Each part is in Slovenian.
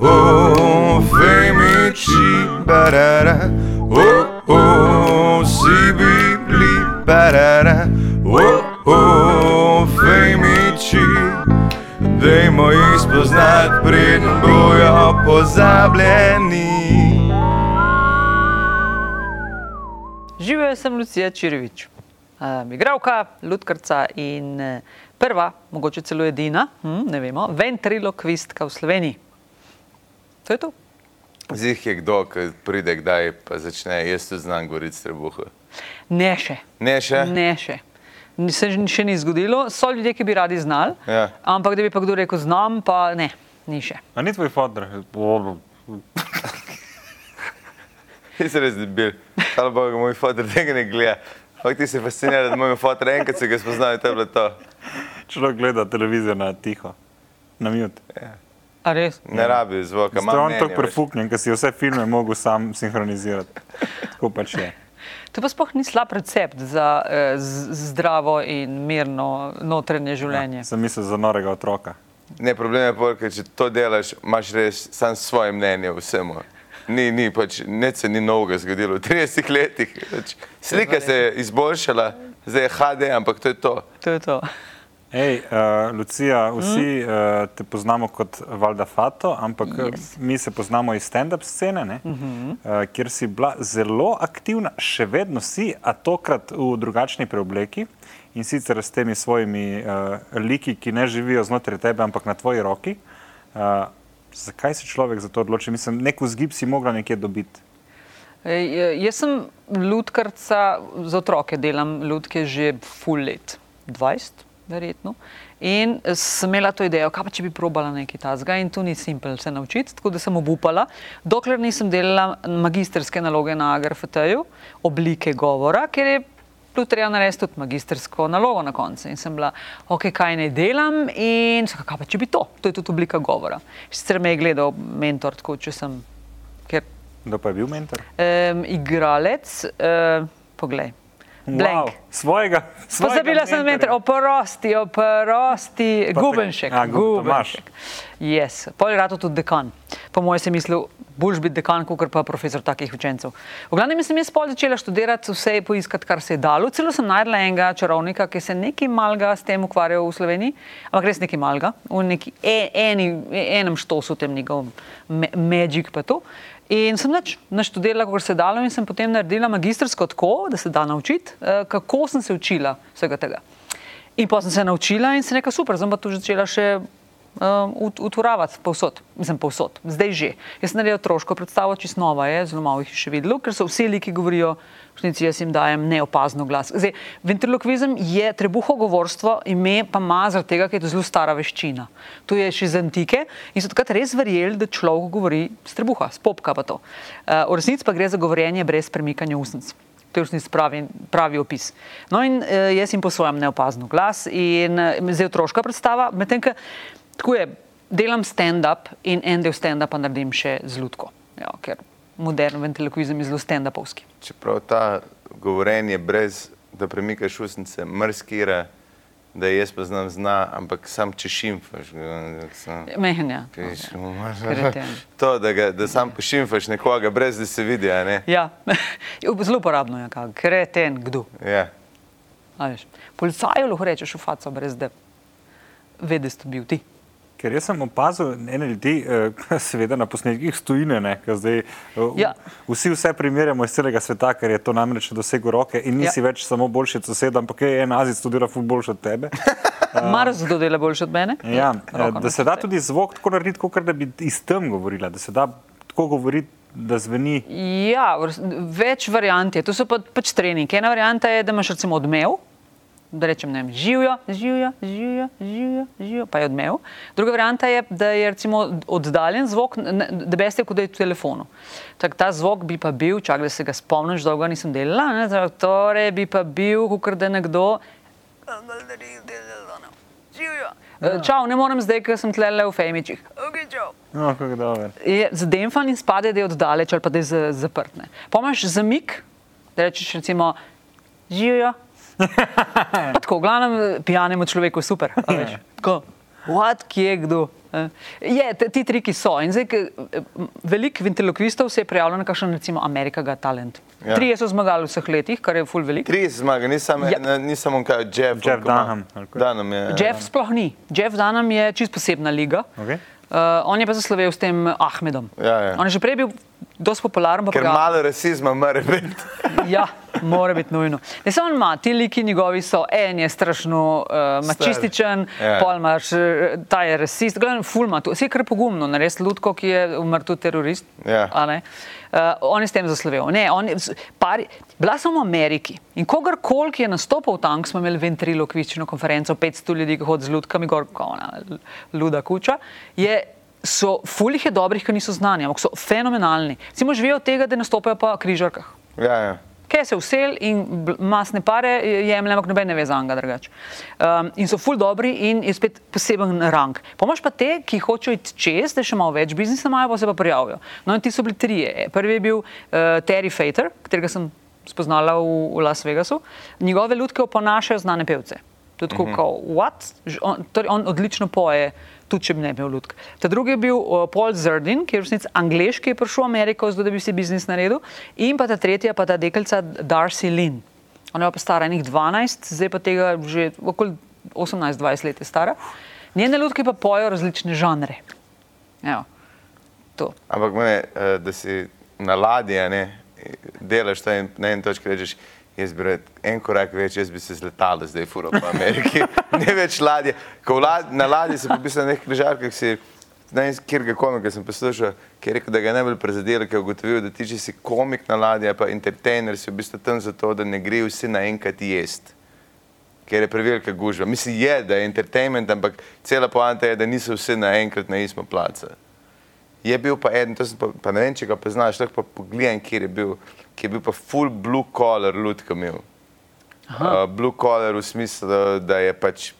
oh, femici, barara, oh, oh, si bibli, barara, oh, oh, femici. Dajmo jih spoznati, preden bojo pozabljeni. Živijo sem Lucija Čirovič, um, igralka, ludkarca in eh, prva, mogoče celo edina, hm, ne vemo, ventriloquistka v Sloveniji. To je to. Zih je kdo, ki pride kdaj pa začne, jaz tudi znam govoriti s trebuhom. Ne še. Ne še? Ne še. Ni- Se še ni zgodilo, so ljudje, ki bi radi znali, Ja. ampak da bi pa kdo rekel znam, pa ne, ni še. A ni tvoj fotr? Ti si res debil. Hvala Bogu, moj fotor tega ne gleda. Ampak ti si fasciniran, da moj fotor enkrat se ga spoznal in to je bilo to. Človek gleda televizijo na tiho, na mute. A res? Ne rabi zvoka, imam on tako prefuknjen, ker si vse filme mogel sam sinhronizirati. Tako pač je. To pa sploh ni slab recept za eh, zdravo in mirno notranje življenje. Sem mislil za norega otroka. Ne, problem je ker če to delaš, imaš res sam svoje mnenje o vsemu. Ni, ni, pač, nič se ni novega zgodilo v 30 letih. Pač, slika se je izboljšala, zdaj je HD, ampak to je to. To je to. Ej, uh, Lucija, vsi mm. uh, te poznamo kot Valda Fato, ampak yes. Yes. mi se poznamo iz stand-up scene, ne, mm -hmm. uh, kjer si bila zelo aktivna, še vedno si, a tokrat v drugačni preobleki in sicer s temi svojimi uh, liki, ki ne živijo znotraj tebe, ampak na tvoji roki. Uh, zakaj se človek za to odloči? Mislim, nek vzgib si mogla nekje dobiti. Ej, eh, Jaz sem ludkarca, za otroke delam ludke že full let, 20 verjetno. In eh, sem imela to idejo, kaj pa če bi probala nekaj tazga in to ni simpel se naučiti, tako da sem obupala, dokler nisem delala magisterske naloge na AGRFT-ju, oblike govora, ker je tu treba narediti tudi magistersko nalogo na koncu. In sem bila, ok, kaj naj delam in rekla, kaj pa če bi to, to je tudi oblika govora. Sicer me je gledal mentor, tako če sem, ker Kdo pa je bil mentor? um, igralec, uh, poglej. Blank. Wow, svojega. svojega Pozabila sem mentor, oprosti, oprosti, Pa Gubenšek. A, Gu- Gubenšek. Yes. Pol je rato tudi dekan. Po mojem sem mislil, boljš biti dekan, kot pa profesor takih učencev. V glavnem sem jaz pol začela študirati, vse poiskati, kar se je dalo. Celo sem najdla enega čarovnika, ki se je nekaj malga s tem ukvarjal v Sloveniji, ampak res nekaj malga, v neki e, eni, enem štosu tem njegovem magic pa to. In sem nač naštudirala, kako se je dalo, in sem potem naredila magistrsko tako, da se da naučiti, eh, kako sem se učila vsega tega. In pa sem se naučila in sem rekla, super, zdaj pa to začela še ut- uturavati povsod, mislim povsod, zdaj že. Jaz sem naredila otroško predstavo, čisto nova je, zelo malo jih je še videlo, ker so vsi liki govorijo, v resnici jaz jim dajem neopazno glas. Zdaj, ventriloquizem je trebuho govorstvo, ime pa ima zaradi tega, ker je to zelo stara veščina. To je še iz antike in so takrat res verjeli, da človek govori s trebuha, s popka pa to. Uh, v resnici pa gre za govorjenje brez premikanja usnic. To je v resnici pravi, pravi opis. No, in uh, jaz jim posvojam neopazno glas, in uh, zdaj otroška predstava, medtem ko tako je, delam stand-up in en del stand-upa naredim še z lutko, ja, ker modern ventriloquizem je zelo stand-upovski. Čeprav ta govorenje brez, da premikaš usnice, mrskira, da jaz pa znam zna, ampak sam če šimfaš. ga, sam- Mehenja. Viš, Kreten. To, da, ga, da sam pošimfaš nekoga, brez da se vidi, ne? Ja, zelo uporabno je, kako kreten, kdo. Ja. Policaju lahko rečeš v faco, brez da ve, da si bil ti. Ker jaz sem opazil ene ljudi, eh, seveda na posnetkih stojine, ne, zdaj eh, Ja. vsi vse primerjamo iz celega sveta, ker je to namreč dosego roke in nisi Ja. več samo boljši od soseda, ampak je en Azij studira ful boljši od tebe. Mar kdo dela boljše od mene? Ja, eh, Roko da se da tudi zvok tako narediti, kot da bi iz tem govorila, da se da tako govoriti, da zveni. Ja, več variant je. To so pa, pač treningi. Ena varianta je, da imaš recimo odmev, da rečem, ne vem, živijo, živijo, živijo, živijo, živijo, pa je odmev. Druga varianta je, da je recimo oddaljen zvok, da beste, kot da je v telefonu. Tak, ta zvok bi pa bil, čak da se ga spomniš, dolgo nisem delala, ne, torej bi pa bil, kot da je nekdo. Živijo. Ja. Čau, ne morem zdaj, ker sem tle v Femičih. Okay, čau. No, kako dobro. je zademfan in spade, da je oddaleč ali pa da je za- zaprt. ne. Pomaš zamik, da rečeš recimo, živijo. Pa tako, v glavnem, pijanemu človeku je super. a veš. Tako, what, kje, kdo. Eh, Je, te- ti triki so. In zdaj, eh, veliko ventilokvistov se je prijavilo na kakšen, recimo, Amerika Got Talent. Ja. Ja. Trije so zmagali v vseh letih, kar je full veliko. Tri zmage, nisem, Ja. ja. nisem on kaj, Jeff. Jeff Dunham? Dunham je. Jeff sploh ni. Jeff Dunham je čist posebna liga. Okay. Uh, on je pa zaslovel s tem Ahmedom. Ja, ja. On je že prej bil dosti popularen. pa Ker ga- malo rasizma mora biti. Ja, mora biti nujno. Ne samo ima, ti liki njegovi so, en je strašno uh, mačističen, Ja. pol imaš, eh, ta je rasist, gledaj, fulma, vse je kar pogumno, nares Ludko, ki je umrl tudi terorist. Ja. a ne. Uh, on je s tem zaslovel. Ne, on je, pari, bila sem v Ameriki in kogarkoli, ki je nastopil tam, smo imeli ventriloquistčno konferenco, 500 ljudi, ki hodi z ludkami, gor, ona, luda kuča. Je, so, fulih je dobrih, ki niso znani, ampak so fenomenalni. Simo živijo od tega, da nastopajo pa v križarkah. Ja, ja. Kaj se vsel in masne pare jemlje, ampak noben ne ve za njega drugače. Um, in so ful dobri in je spet poseben rang. Pomaž pa te, ki hočejo iti čez, da še malo več biznisa imajo, pa se pa prijavijo. No in ti so bili trije. Prvi je bil uh, Terry Fater, katerega sem spoznala v, v Las Vegasu. Njegove lutke oponašajo znane pevce. To je tako, uh -huh. kot what? On, torej on odlično poje, tudi če bi ne imel lutk. Ta drugi je bil uh, Paul Zerdin, ki je v resnici angliš, ki je prišel v Ameriko, zato da bi si biznis naredil. In pa ta tretja, pa ta deklica Darcy Lynn. Ona je pa stara enih 12, zdaj pa tega že okoli 18-20 let je stara. Njene lutke pa pojejo različne žanre. Evo, to. Ampak mene, eh, da si na ladji, delaš to in na eni točki rečeš, jaz bi rad en korak več, jaz bi se z letalo zdaj furo po Ameriki. ne več ladje. Ko v lad, na ladji si popisal na nekih križarkah, si ne vem, kjer ga komika sem poslušal, ki je rekel, da ga je najbolj prizadelo, ker je ugotovil, da ti, če si komik na ladji, pa entertainer, si v bistvu tam zato, da ne gre vsi naenkrat jesti. Ker je prevelika gužva. Mislim, je, da je entertainment, ampak cela poanta je, da niso vsi naenkrat na istem placu. Je bil pa eden, to pa, pa ne vem, če ga poznaš, lahko pa pogledam, kjer je bil, ki je bil pa full blue collar lutka imel. Uh, blue collar v smislu, da, da je pač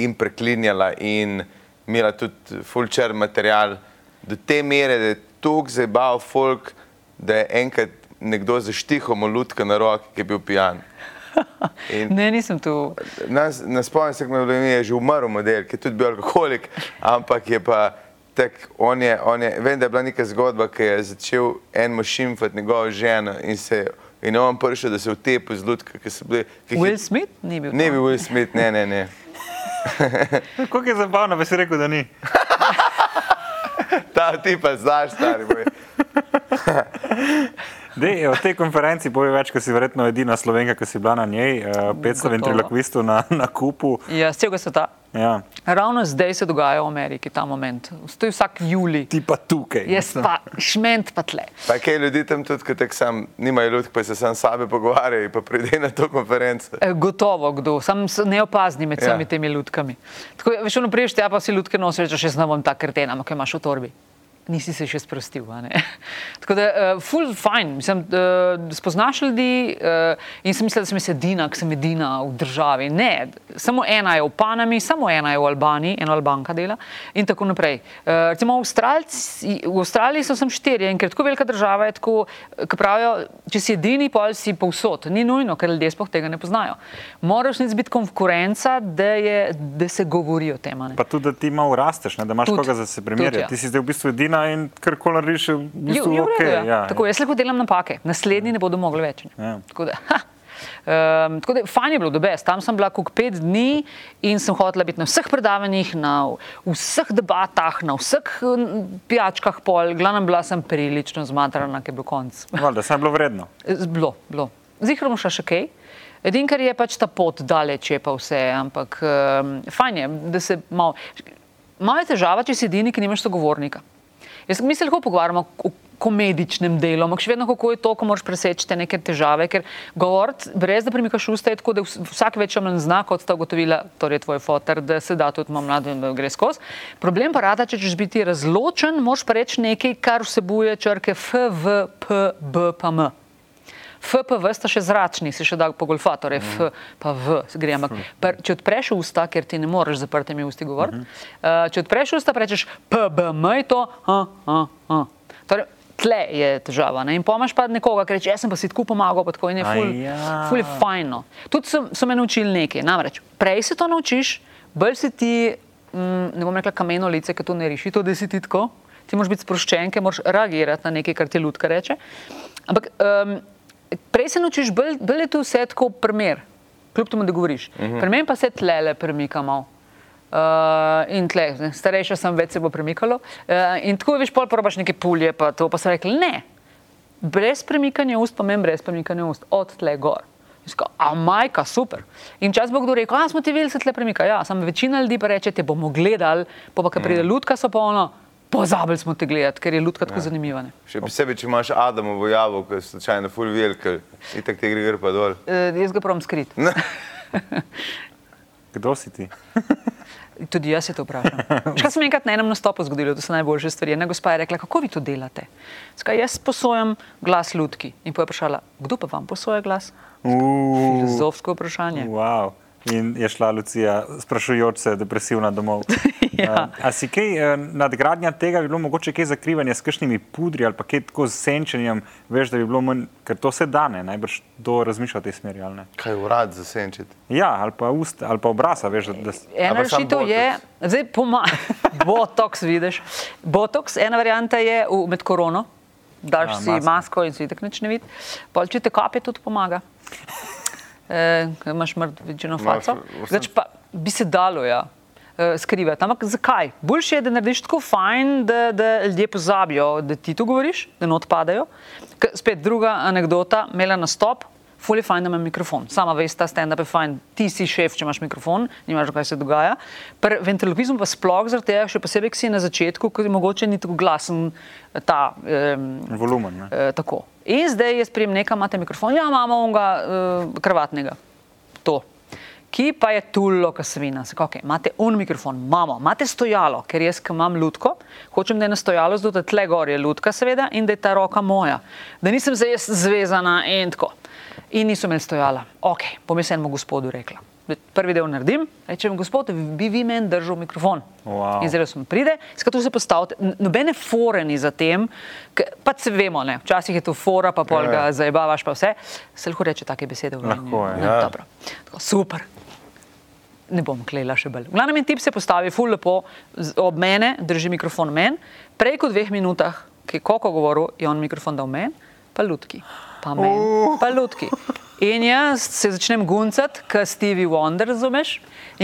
in preklinjala in imela tudi full črn material, do te mere, da je tok zabav folk, da je enkrat nekdo zaštihal mu lutka na roki, ki je bil pijan. In Ne, nisem tu. Nas, na spomnim se, kako je že umrl model, ki je tudi bil alkoholik, ampak je pa tak, on je, on je, vem, da je bila neka zgodba, ki je začel en mož šimfati njegovo ženo in se in je on prišel, da se vtepe z lutka, ki so bili. ki je- Will Smith ni bil. Ne to. bi Will Smith, ne, ne, ne. Kako je zabavno, da si rekel, da ni. Ta ti pa znaš, stari moj. Dej, o tej konferenci povej več, ker si verjetno edina slovenka, ki si bila na njej, uh, 500 Gotovo. ventriloquistov na, na kupu. Ja, z celega sveta. Ja. Ravno zdaj se dogaja v Ameriki ta moment. To je vsak julij. Ti pa tukaj. Jaz pa šment pa tle. Pa kaj ljudi tam tudi, ki tako sam nimajo ljudk, pa se sam sabe pogovarjajo, pa pride na to konferenco. E, Gotovo kdo, sam s- neopazni med Ja. vsemi temi lutkami. Tako, veš, ono priješ tja, pa si lutke nosiš, jaz ne bom ta krtena, jo imaš v torbi. Nisi se še sprostil. Tako da, uh, full fine, mislim, uh, spoznaš ljudi uh, in sem mislila, da sem jaz edina, ki sem edina v državi. Ne, samo ena je v Panami, samo ena je v Albaniji, ena Albanka dela in tako naprej. Uh, recimo v, Avstralci, v Avstraliji so sem štirje in ker je tako velika država, je tako, ki pravijo, če si edini, pol si povsod. Ni nujno, ker ljudje sploh tega ne poznajo. Moraš biti konkurenca, da, je, da se govori o tem. Pa tudi, da ti malo rasteš, ne, da imaš Tudi, koga za se primerjati. ja. Ti si zdaj v bistvu edina in kar koli narediš, je v Je, bistvu je v ok. ja. Ja, Tako, jaz lahko delam napake, naslednji ne bodo mogli več. Ja. Tako da, ha. Um, tako da, fajn je bilo, da bes. Tam sem bila kot pet dni in sem hotela biti na vseh predavanjih, na vseh debatah, na vseh pijačkah pol. Glavno bila sem prilično zmatrana, ker je bil konc. Valjda, saj je bilo vredno. Bilo, bilo. Zihar bom šla še kaj. Edin, kar je pač ta pot daleč, je pa vse, ampak um, fajn je, da se malo. Malo je težava, če si edini, ki nimaš sogovornika. Jaz, mi se lahko pogovarjamo o komedičnem delu, ampak še vedno kako je to, ko moraš preseči te neke težave, ker govoriti brez da premikaš usta je tako, da vs- vsak več manj zna, kot sta ugotovila, torej tvoj fotor, da se da tudi malo mlado in da gre skozi. Problem pa rada, če češ biti razločen, moraš pa reči nekaj, kar vsebuje črke F, V, P, B, pa M. FPV sta še zračni, se še da pogolfati, torej F pa V gre. Ampak pr, če odpreš usta, ker ti ne moreš zaprtimi usti govoriti, uh, če odpreš usta, rečeš PBM, je to. Uh, uh, uh. Torej, tle je težava. Ne? In pomaš pa nekoga, ki reče, jaz sem pa si tako pomagal, pa tako in je ful, Aja. ful je fajno. Tudi so, so me naučili nekaj. Namreč, prej se to naučiš, bolj si ti mm, ne bom rekla kameno lice, ki to ne reši, to da si ti tako. Ti moraš biti sproščen, ker moraš reagirati na nekaj, kar ti ljudka reče. Ampak um, prej se naučiš, bolj, bolj je tu vse tako primer, kljub temu, da govoriš. Uh -huh. Pri meni pa se tlele premika malo. Uh, in tle, ne, starejša sem, več se bo premikalo. Uh, in tako veš, pol probaš neke pulje, pa to pa so rekli, ne, brez premikanja ust, pa meni brez premikanja ust, od tle gor. Sko, a majka, super. In čas bo kdo rekel, a smo ti videli, se tle premika. Ja, samo večina ljudi pa reče, te bomo gledali, pa pa, ko pride lutka, so pa ono, pozabili smo te gledati, ker je lutka tako ja. zanimiva. Ne? Še posebej, če imaš Adamovo javo, ki je slučajno full velike, in tako te gre gre pa dol. Uh, jaz ga pravim skrit. Kdo si ti? Tudi jaz se to vprašam. Škaj se mi enkrat na enem nastopu zgodilo, to so najboljše stvari. Ena gospa je rekla, kako vi to delate? Skaj, jaz posojam glas ljudki. In pa je vprašala, kdo pa vam posoja glas? Uh, Filozofsko vprašanje. wow. In je šla Lucija, sprašujoč se, depresivna domov. Ja. Uh, a si kaj uh, nadgradnja tega, bi bilo mogoče kaj zakrivanja s kakšnimi pudri ali pa kaj tako z senčenjem, veš, da bi bilo manj, ker to se da ne, najbrž to razmišlja v tej smeri, ali ne? Kaj urad za senčiti? Ja, ali pa ust, ali pa obrasa, veš, da, da s- Ena rešitev je, botox? zdaj pomaga, botoks, vidiš. Botoks, ena varianta je v, med korono, daš A, si masko. masko in si tako nič ne vidi. Pol, če te kape, tudi pomaga. E, imaš mrtvečino faco. Zdaj pa bi se dalo, ja. e, Skrivati. Ampak zakaj? Boljše je, da narediš tako fajn, da, da ljudje pozabijo, da ti to govoriš, da not padajo. K, spet druga anekdota, imela nastop, fully fajn, da ima mikrofon. Sama veš, ta stand-up je fajn, ti si šef, če imaš mikrofon, nimaš, kaj se dogaja. Pri ventriloquizmu pa sploh zaradi tega, še posebej, ki si na začetku, ker je mogoče ni tako glasen eh, ta. Um, volumen. Ne? Eh, tako. In zdaj jaz prijem nekaj, imate mikrofon, ja, imamo onega uh, kravatnega. To. Ki pa je tulo, ki se vina. Okay, imate un mikrofon, imamo, imate stojalo, ker jaz, ki imam lutko, hočem, da je na stojalo zdaj, da tle gor je lutka, seveda, in da je ta roka moja. Da nisem zdaj jaz zvezana in tako. In niso imeli stojala. Ok, bom jaz enemu gospodu rekla. Prvi del naredim, rečem, gospod, bi vi meni držal mikrofon. Wow. In zdaj sem pride, skratka, se postavite, nobene fore ni za tem, pa se vemo, ne, včasih je to fora, pa pol ga Ja. zajebavaš, pa vse. Se lahko reče take besede v Lahko je, Ne, ja. dobro. Tako, super. Ne bom klela še bolj. V glavnem en tip se postavi, ful lepo, ob mene, drži mikrofon men, prej kot dveh minutah, ki je koko govoril, je on mikrofon dal men, pa lutki. Pa men, pa lutki. In jaz se začnem guncati, kot Stevie Wonder, razumeš?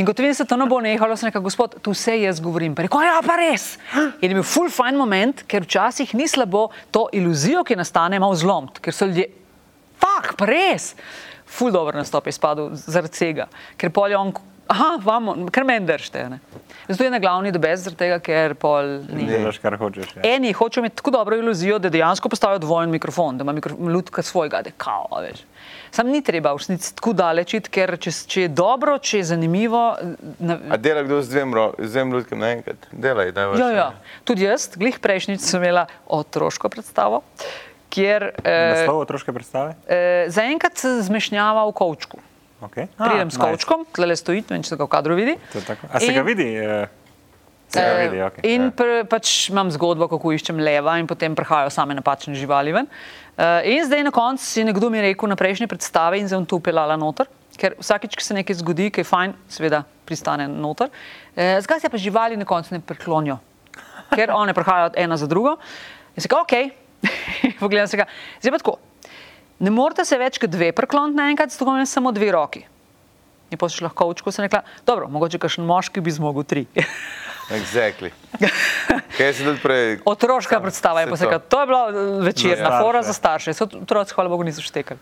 In kot vidim, se to ne bo nehalo, sem rekel, gospod, tu vse jaz govorim. Pa rekel, ja, pa res. In je bil full fine moment, ker včasih ni slabo to iluzijo, ki nastane, malo zlomiti, ker so ljudje, pa res. Ful dobro nastop je spadal zaradi tega, ker pol je on, aha, vam, ker meni držite. ne. Zato je na glavni dobez, zaradi tega, ker pol ni. Delaš, kar hočeš. Ja. Eni hočejo imeti tako dobro iluzijo, da dejansko postavijo dvojen mikrofon, da ima mikrofon, ljudka svojega, da je kao, veš. Sam ni treba v resnici tako daleč ker če, če je dobro, če je zanimivo. Na, A dela kdo z dvem, z dvem ljudkem naenkrat? Delaj, da ja, ja. Tudi jaz, glih prejšnjič sem imela otroško predstavo, kjer eh, Naslov otroške predstave? eh, zaenkrat se zmešnjava v kovčku. Okay. Pridem s kovčkom, tle stoji, ne vem, če se ga v kadru vidi. To je tako. A se ga In- vidi? ga Eh, vidi, ok. In pr, pač imam zgodbo, kako iščem leva in potem prihajajo same napačne živali ven. Uh, in zdaj na koncu si nekdo mi rekel na prejšnji predstavi in sem tu pelala noter, ker vsakič, ko se nekaj zgodi, ki je fajn, seveda pristane noter. Uh, Zgaj se pa živali na koncu ne priklonijo, ker one prihajajo ena za drugo. In se ga, ok, pogledam se ga, zdaj pa tako. Ne morete se več kot dve prikloniti naenkrat, zato imam samo dve roki. In pa si lahko učko sem rekla, dobro, mogoče kakšen moški bi zmogel tri. Exactly. Kaj si tudi prej? Otroška predstava je Saj posekala. To je bila eh, večerna Za fora starše. za starše. So otroci, hvala Bogu, niso štekali.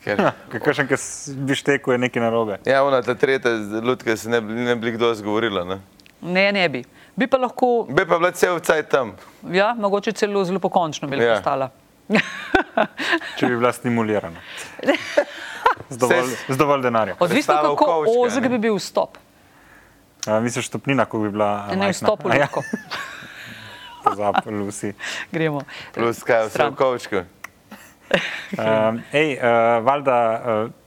Ker, Kakšen, ki bi štekel, je nekaj narobe. ja, ona ta tretja ljudka se ne, ne bi kdo zgovorila. Ne? Ne, ne bi. Bi pa lahko, Bi pa bila cel cajt tam. ja, mogoče celo zelo pokončno bi Ja. lahko stala. Če bi bila stimulirana. Z dovolj, z dovolj denarja. Odvisno, kako ozek bi bil vstop. A, misliš, stopnina, ko bi bila. Ne, vstop v A ja, luko. Pozabili vsi. Gremo. Plus kaj vse v kovčku. Um, ej, uh, valjda,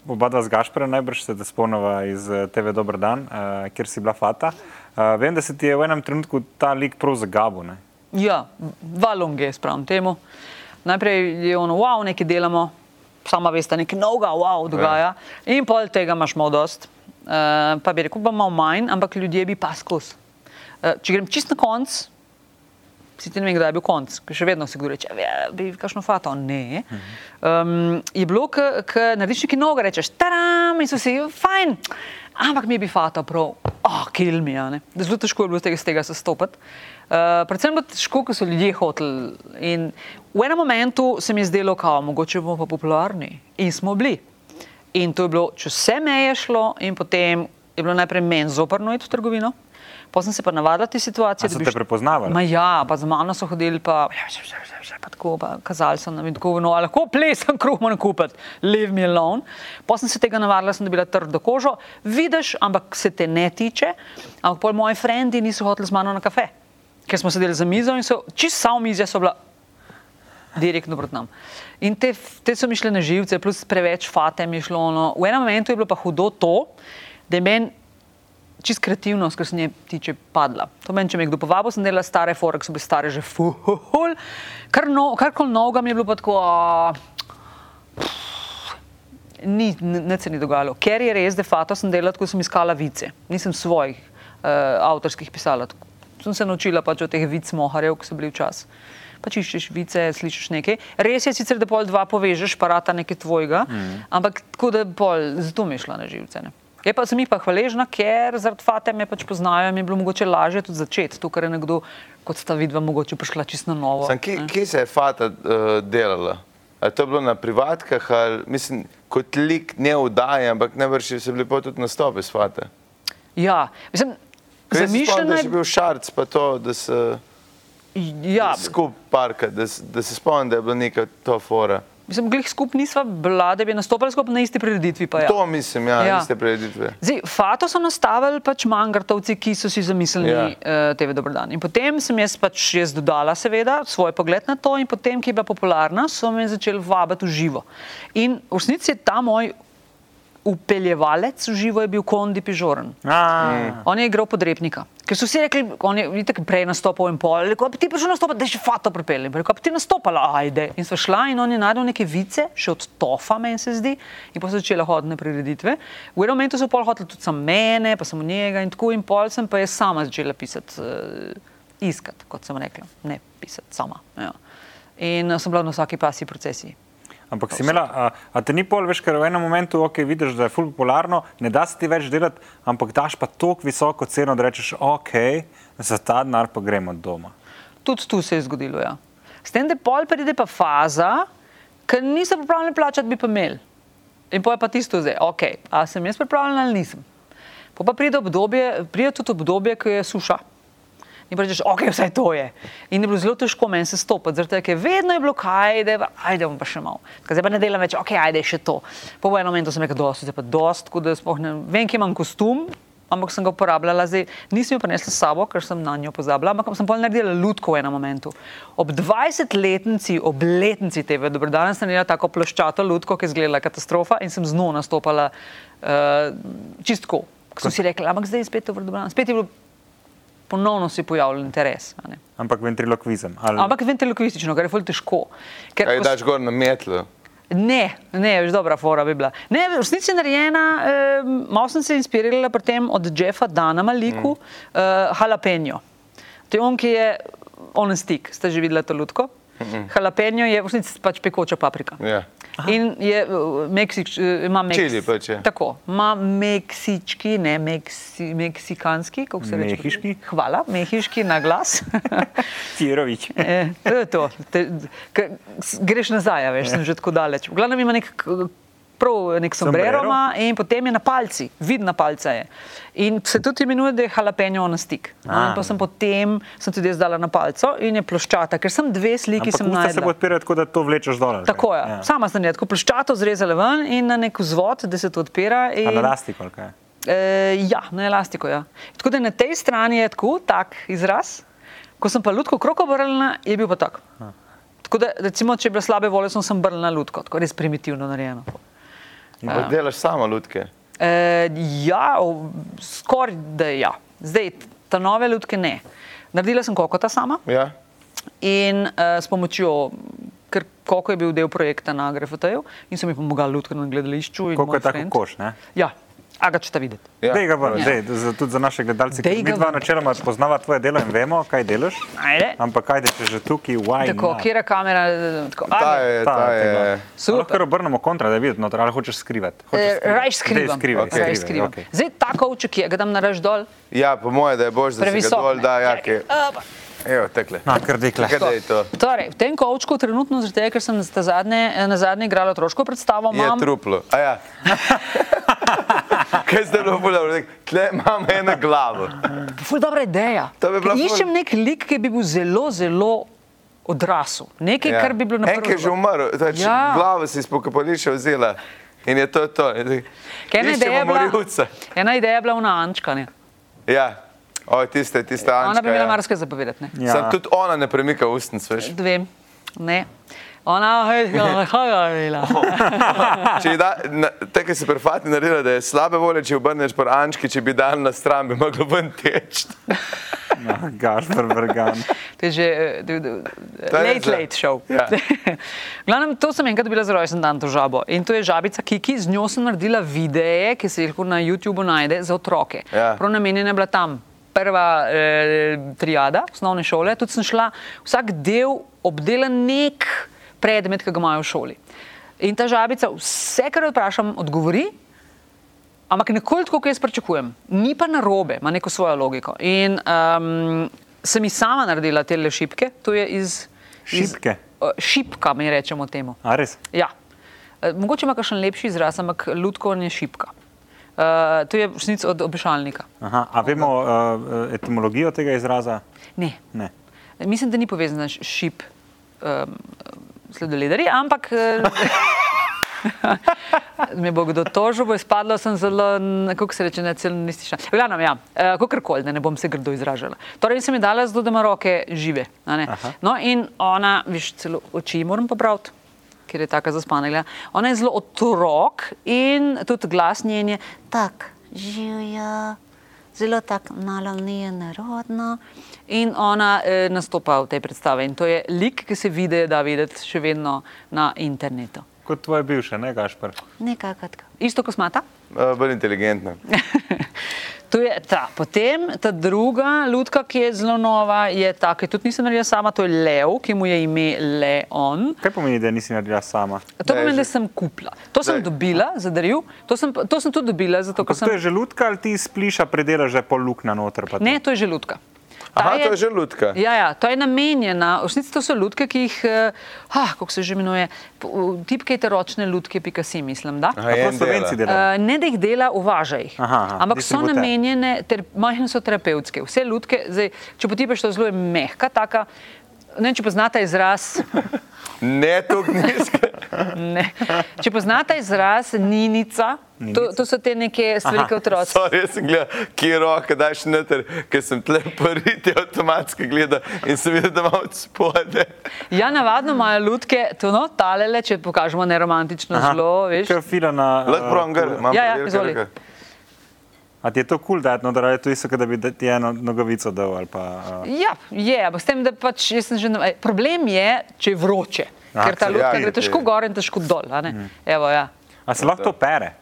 uh, oba dva z Gašperjem najbrž se te spomnava iz eh, TV Dobr dan, uh, kjer si bila fata. Uh, vem, da se ti je v enem trenutku ta lik prav zagabil. Ne? Ja, valonge, spravim temu. Najprej je ono, wow, nekaj delamo, sama veste, nekaj novega, wow, dogaja. In pol tega imaš malo dost. Uh, pa bi rekel, malo manj, ampak ljudje bi pa skozi. Uh, če grem čist na konc, si ti ne vem, kdaj je bil konc, ker še vedno se kdo reče, "Ja, bi kakšno fato, ne. Um, je bilo, ker narediš nekaj novega, rečeš, taram in so si, fajn, ampak mi bi fato prav, oh, a ne. Da Zelo težko je bilo z tega, tega sestopati. Uh, predvsem pa težko, ker so ljudje hoteli. In v enem momentu se mi je zdelo, kao, mogoče bomo pa popularni. In smo bili. In to je bilo, če vse meje šlo, in potem je bilo najprej meni zoprno iti v trgovino. Potem sem se pa navadila te situacije. A so da bi te št- prepoznavali? Ma ja, pa za mano so hodili, pa, pa tako, pa kazali so nam in tako, no, lahko plesam kruh manj kupiti, leave me alone. Potem sem se tega navadila, sem dobila trdo kožo, vidiš, ampak se te ne tiče. Ampak pol moji frendi niso hoteli z mano na kafe, ker smo sedeli za mizo in so čist samo mizje so bila direktno proti nam. In te, te so mi šle na živce, plus preveč fate mi šlo. No. V enem momentu je bilo pa hudo to, da je meni čist kreativnost, kar se nje tiče, padla. To meni, če me kdo povabil, sem delala stare fore, ki so bile stare že full. Kar no, karkoli novega mi je bilo pa tako. a, Ni, ne se ni dogajalo. Ker je res, da fato sem delala, ko sem iskala vice. Nisem svojih uh, avtorskih pisala. Tako. Sem se naučila pač od teh vic moharjev, ki so bili včasih. Pač iščeš vice, slišiš nekaj. Res je sicer, da pol dva povežeš, parata nekaj tvojega, mm. ampak tako da pol, zato mi je šla na živce. Ne. Je pa sem jih pa hvaležna, ker zaradi fate me pač poznajo in mi je bilo mogoče lažje tudi začeti. To, kar je nekdo, kot sta vidva, mogoče prišla čisto na novo. Sam, kje, ne. kje se je Fata uh, delala? A je to bilo na privatkah, ali mislim, kot lik ne vdaje, ampak najbrž so bili pa tudi nastopi s Fata. Ja, mislim, zamišljeno je je bil šarc, pa to, da se Ja, skup parka, da, da se spomnim, da je bila neka to fora. mislim, glih skup nisva bila, da bi nastopali skupaj na isti prireditvi. pa Ja. To mislim, ja, Ja. iste preditve. Zdaj, Fato so nastavili pač mangartovci, ki so si zamislili Ja. uh, TV Dobrodan. In potem sem jaz pač jaz dodala, seveda, svoj pogled na to, in potem, ki je bila popularna, so me začeli vabiti v živo. In v resnici je ta moj upeljevalec v živo je bil Kondi Pižoren. A, On je igral podrepnika. Ker so vsi rekli, on je vidite, prej nastopal in pol, rekel, "A bi ti prišel nastopati, da je še fato pripeljem. Rekel, "A bi ti nastopala, ajde. In so šla in on je naredil neke vice, še od tofa, meni se zdi, in pa so začela hodne prireditve. V enem momentu so pol hoteli tudi sam mene, pa samo njega in tako in pol sem pa jaz sama začela pisati, uh, iskati, kot sem rekla, ne pisati sama. Ja. In uh, sem bila na vsaki pasji procesiji. Ampak si imela, a, a te ni pol več, ker v enem momentu, ok, vidiš, da je ful popularno, ne da se ti več delati, ampak daš pa toliko visoko ceno, da rečeš, ok, za ta denar pa gremo doma. Tudi tu se je zgodilo. Ja. S tem, da pol pride pa faza, ker niso pripravljeni plačati, bi pa imeli. In pa je pa tisto zdaj, ok, a sem jaz pripravljen ali nisem. Po pa pride obdobje, pride tudi obdobje, ko je suša. In rečeš, ok, vse to je. In je bilo zelo težko meni se stopiti, zaradi tega, ker vedno je bilo kaj, da ajde, bom pa še malo. Ker Zdaj pa ne delam več, ok, ajde še to. Po enem momentu sem rekel, dosti, zdaj pa dost, tako da sploh ne vem, kje imam kostum, ampak sem ga uporabljala, zdaj nisem jo prinesla s sabo, ker sem na njo pozabila, ampak sem pol naredila lutko v enem momentu. Ob 20-letnici, ob letnici TV, dobro danes sem naredila tako ploščato lutko, ki je izgledala katastrofa in sem z njo nastopala uh, čistko. Ko sem si rekla, ampak zdaj je spet dobro, spet je bilo ponovno se je pojavil interes. a ne. Ampak ventriloquizem. Ali... Ampak ventriloquistično, kar je ful težko. Ker Kaj ko daš gor na metlu? Ne, ne, več dobra fora bi bila. Ne, v resnici je narejena, eh, malo sem se inspirirala pri tem od Jeffa Dana Maliku, mm. eh, Jalapeno. To je on, ki je on stick, ste že videli to lutko? Mm -mm. Jalapeno je v resnici pač pekoča paprika. Ja. In je, uh, Meksič, uh, ima Meks, Čili pač je. Tako, ima meksički, ne meksi, meksikanski, kako se reče. Mehiški? Hvala, mehiški na glas. Fijerovič. E, to je to. Te, k, greš nazaj, veš, sem že tako daleč. V glavnem ima nek, prav nek sombrero ima in potem je na palci, vid na palce je. In se tudi imenuje, da je jalapeno na stik. No, A. pa sem potem, sem tudi jaz dala na palco in je ploščata, ker sem dve sliki sem se najdela. bo odpirala tako, da to vlečeš dol. Tako je, ja. sama sem je tako ploščato zrezala ven in na nek vzvod, da se to odpira. In, na elastiko, ali kaj? E, ja, na elastiko. Ja. Tako da na tej strani je tako, tak izraz. Ko sem pa lutko kroko obrnila, je bil pa tak. Tako da, recimo, če je bila slabe volje, sem, sem obrnila lutko, tako res primitivno narejeno. Ja. Delaš samo lutke. E, ja, skoraj da ja. Zdaj, ta nove lutke ne. Naredila sem kokota sama Ja? in uh, s pomočjo, ker koko je bil del projekta na GRFT-ju in sem ji pomagala lutko na gledališču. moj je tako koš, ne? Ja. A ga čete videti? Ja. Dej ga ven, Ja. dej, za, tudi za naše gledalce, ki mi dva načeloma poznava tvoje delo in vemo, kaj delaš. Ajde. Ampak ajde, če že tukaj, why Tako, not? kjera kamera? Tako, Ta ajde. je, Ta ta je je. Super. Lahko kar obrnemo kontra, da videti noter, ali hočeš skrivati. Hočeš Eh, skrivati. Raj skrivam. Dej skrivaj, Okej. Raj skrivaj, skrivam. okej. Zdaj ta kovček je, ga dam narež dol, Ja, po moje, da je bož, da se ga previsok. dol da, ja, ki opa. Evo, tekle. Na, kar dekle. Je to? Torej, v tem kovčku trenutno, zaradi tega, ker sem ta zadnje, na zadnje igrala otroško predstavo, Je imam truplo. A ja. Kaj ste bilo povedali? Tle imam eno glavo. ful dobra ideja. Bi ful- Iščem nek lik, ki bi bil zelo, zelo odrasel. Nekaj, ja. kar bi bilo na En, ki je že umrl, znači, Ja. glavo si iz pokopališča vzela in je to to. Ena ideja je bila, ena ideja je bila una Ančka. Ne? Ja, o, tiste, tiste Ančka. Ona bi imela ja. marsikaj zapovedati. ne. Ja. Sam tudi ona ne premika ustnic, veš. Dve. Ne. Ona, hej, hej, hej, Če da, na, te, ki se prefati naredila, da je slabe volje, če obrneš po Ančki, če bi dal na stran, bi moglo ven teči. No, Gašpr Vrgan. To je že je late, za- late show. Ja. Glavnem, to sem enkrat bila za rojsten dan, to žabo. In to je žabica Kiki, z njo sem naredila videe, ki se jih lahko na YouTubu najde za otroke. Ja. Prav namenjena je bila tam. Prva eh, triada osnovne šole, tudi sem šla vsak del obdelan nek predmet, ki ga imajo v šoli. In ta žabica, vse, kar jo vprašam, odgovori, ampak nekoliko tako, kot jaz pričakujem. Ni pa narobe, ima neko svojo logiko. In um, sem jih sama naredila te šipke, to je iz. Šipke? Iz, uh, šipka, mi rečemo temu. A res? Ja. Eh, Mogoče ima kakšen lepši izraz, ampak lutkovanje je šipka. Uh, to je resnici od obešalnika. Aha, a vemo uh, etimologijo tega izraza? Ne. Ne. Mislim, da ni povezana s šip um, sladoledarji, ampak eh, me bo kdo tožil, bo izpadlo, sem zelo, kako se reče, nacionalistična. Glavno, ja, uh, kakorkoli, da ne bom se grdo izražala. Torej, sem ji dala zato, da ima roke žive. No, in ona, viš, celo oči moram popraviti. Ker je tako zaspana. gleda. Ona je zelo otrok in tudi glas njen je tak, živijo, zelo tako malo nerodno. In ona eh, nastopa v tej predstavi. In to je lik, ki se vidi, da videti še vedno na internetu. Kot tvoje bivše, ne Gašpr? Nekako. Isto kot smata. Uh, bolj inteligentna. To je ta. Potem ta druga lutka, ki je zelo nova, je ta, ki tudi nisem naredila sama, to je Lev, ki mu je ime Leon. Kaj pomeni, da nisi naredila sama? To Da je pomeni, da že- sem kupila. To sem Da je- dobila za daril, to sem, to sem tudi dobila, zato Ampak to sem. je želutka ali ti spliša predelaš že pol luknja noter? pa to? Ne, to je želutka. Ta Aha, to je želutka. Ja, ja, to je namenjena, v resnici to so lutke, ki jih, ah, kako se že imenuje, tipkajte ročne lutke, pika si mislim, da. Aha, prav Slovenci dela. delajo? Uh, ne, da jih dela, uvaža jih. Aha, aha, Ampak so distributer. namenjene, ter majhne so terapevtske. Vse lutke, zdaj, če potipaš to zelo je mehka, taka, ne vem, če poznate izraz. Ne tako nizka. Ne. Če poznate izraz ninica, to, to so te neke stvari, ki otroci. Sorry, jaz sem gledal, kje roke daš noter, ker sem tle poriti avtomatsko gledal in sem videl, da ima od spode. Ja, navadno imajo lutke, to no, talele, če pokažemo neromantično Aha, zelo, veš. Kaj fila na... Lahko pravim gr, imam Ja, ja, izvoli. A ti je to kul, cool, da je no, da je to isto, da bi ti eno nogavico dal ali pa... Uh, Ja, je, ampak s tem, da pač jaz sem že. na- ej, Problem je, če je vroče, Aha, ker ta se- lutka ja, gre težko gor in težko dol. a ne. Evo, ja. a se lahko to pere?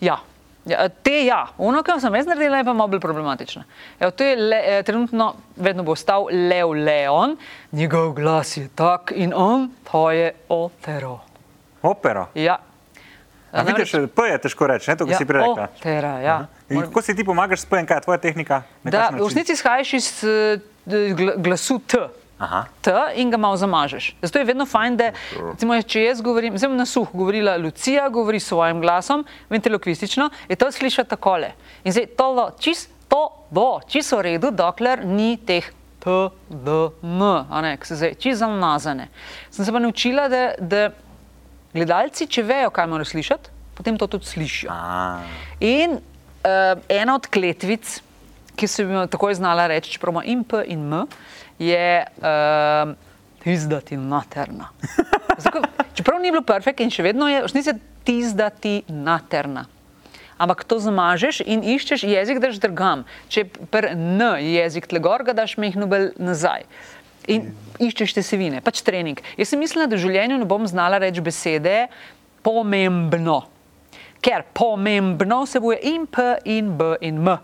Ja. Ja, te ja, ono, kar sem jaz naredila, je pa malo bolj problematično. Evo, to je le, eh, trenutno, vedno bo ostal Lev Leon, njegov glas je tak in on, to je otero. Opero. Ja. A vidiš, P je težko reči, ne to, kar ja, si prej rekla. Otera, ja. In kako si ti pomagaš s P-jem, kaj je tvoja tehnika? Da, v resnici izhajaš iz gla- glasu T. Aha. T in ga malo zamažeš. Zato je vedno fajn, da recimo, če jaz govorim, zdaj na suh govorila Lucija, govori s svojim glasom, ventilokvistično, je to slišati takole. In zdaj to bo čisto bo, čisto v redu, dokler ni teh T, D, M, a ne, ki se zdaj čisto zamazane. Sem se pa naučila, da, da gledalci, če vejo, kaj morajo slišati, potem to tudi slišijo. A, In uh, ena od kletvic, ki sem jo takoj znala reči, čeprav ima in P in M, je uh, tizdati naterna. Zato, čeprav ni bilo perfekt in še vedno je, v resnici je tizdati naterna. Ampak to zamažeš in iščeš jezik, daš drgam. Če pr N jezik tle gor, ga daš mehno bolj nazaj. In iščeš te sevine, pač trening. Jaz sem mislila, da v življenju ne bom znala reči besede pomembno. ker pomembno vsebuje in P, in B, in M.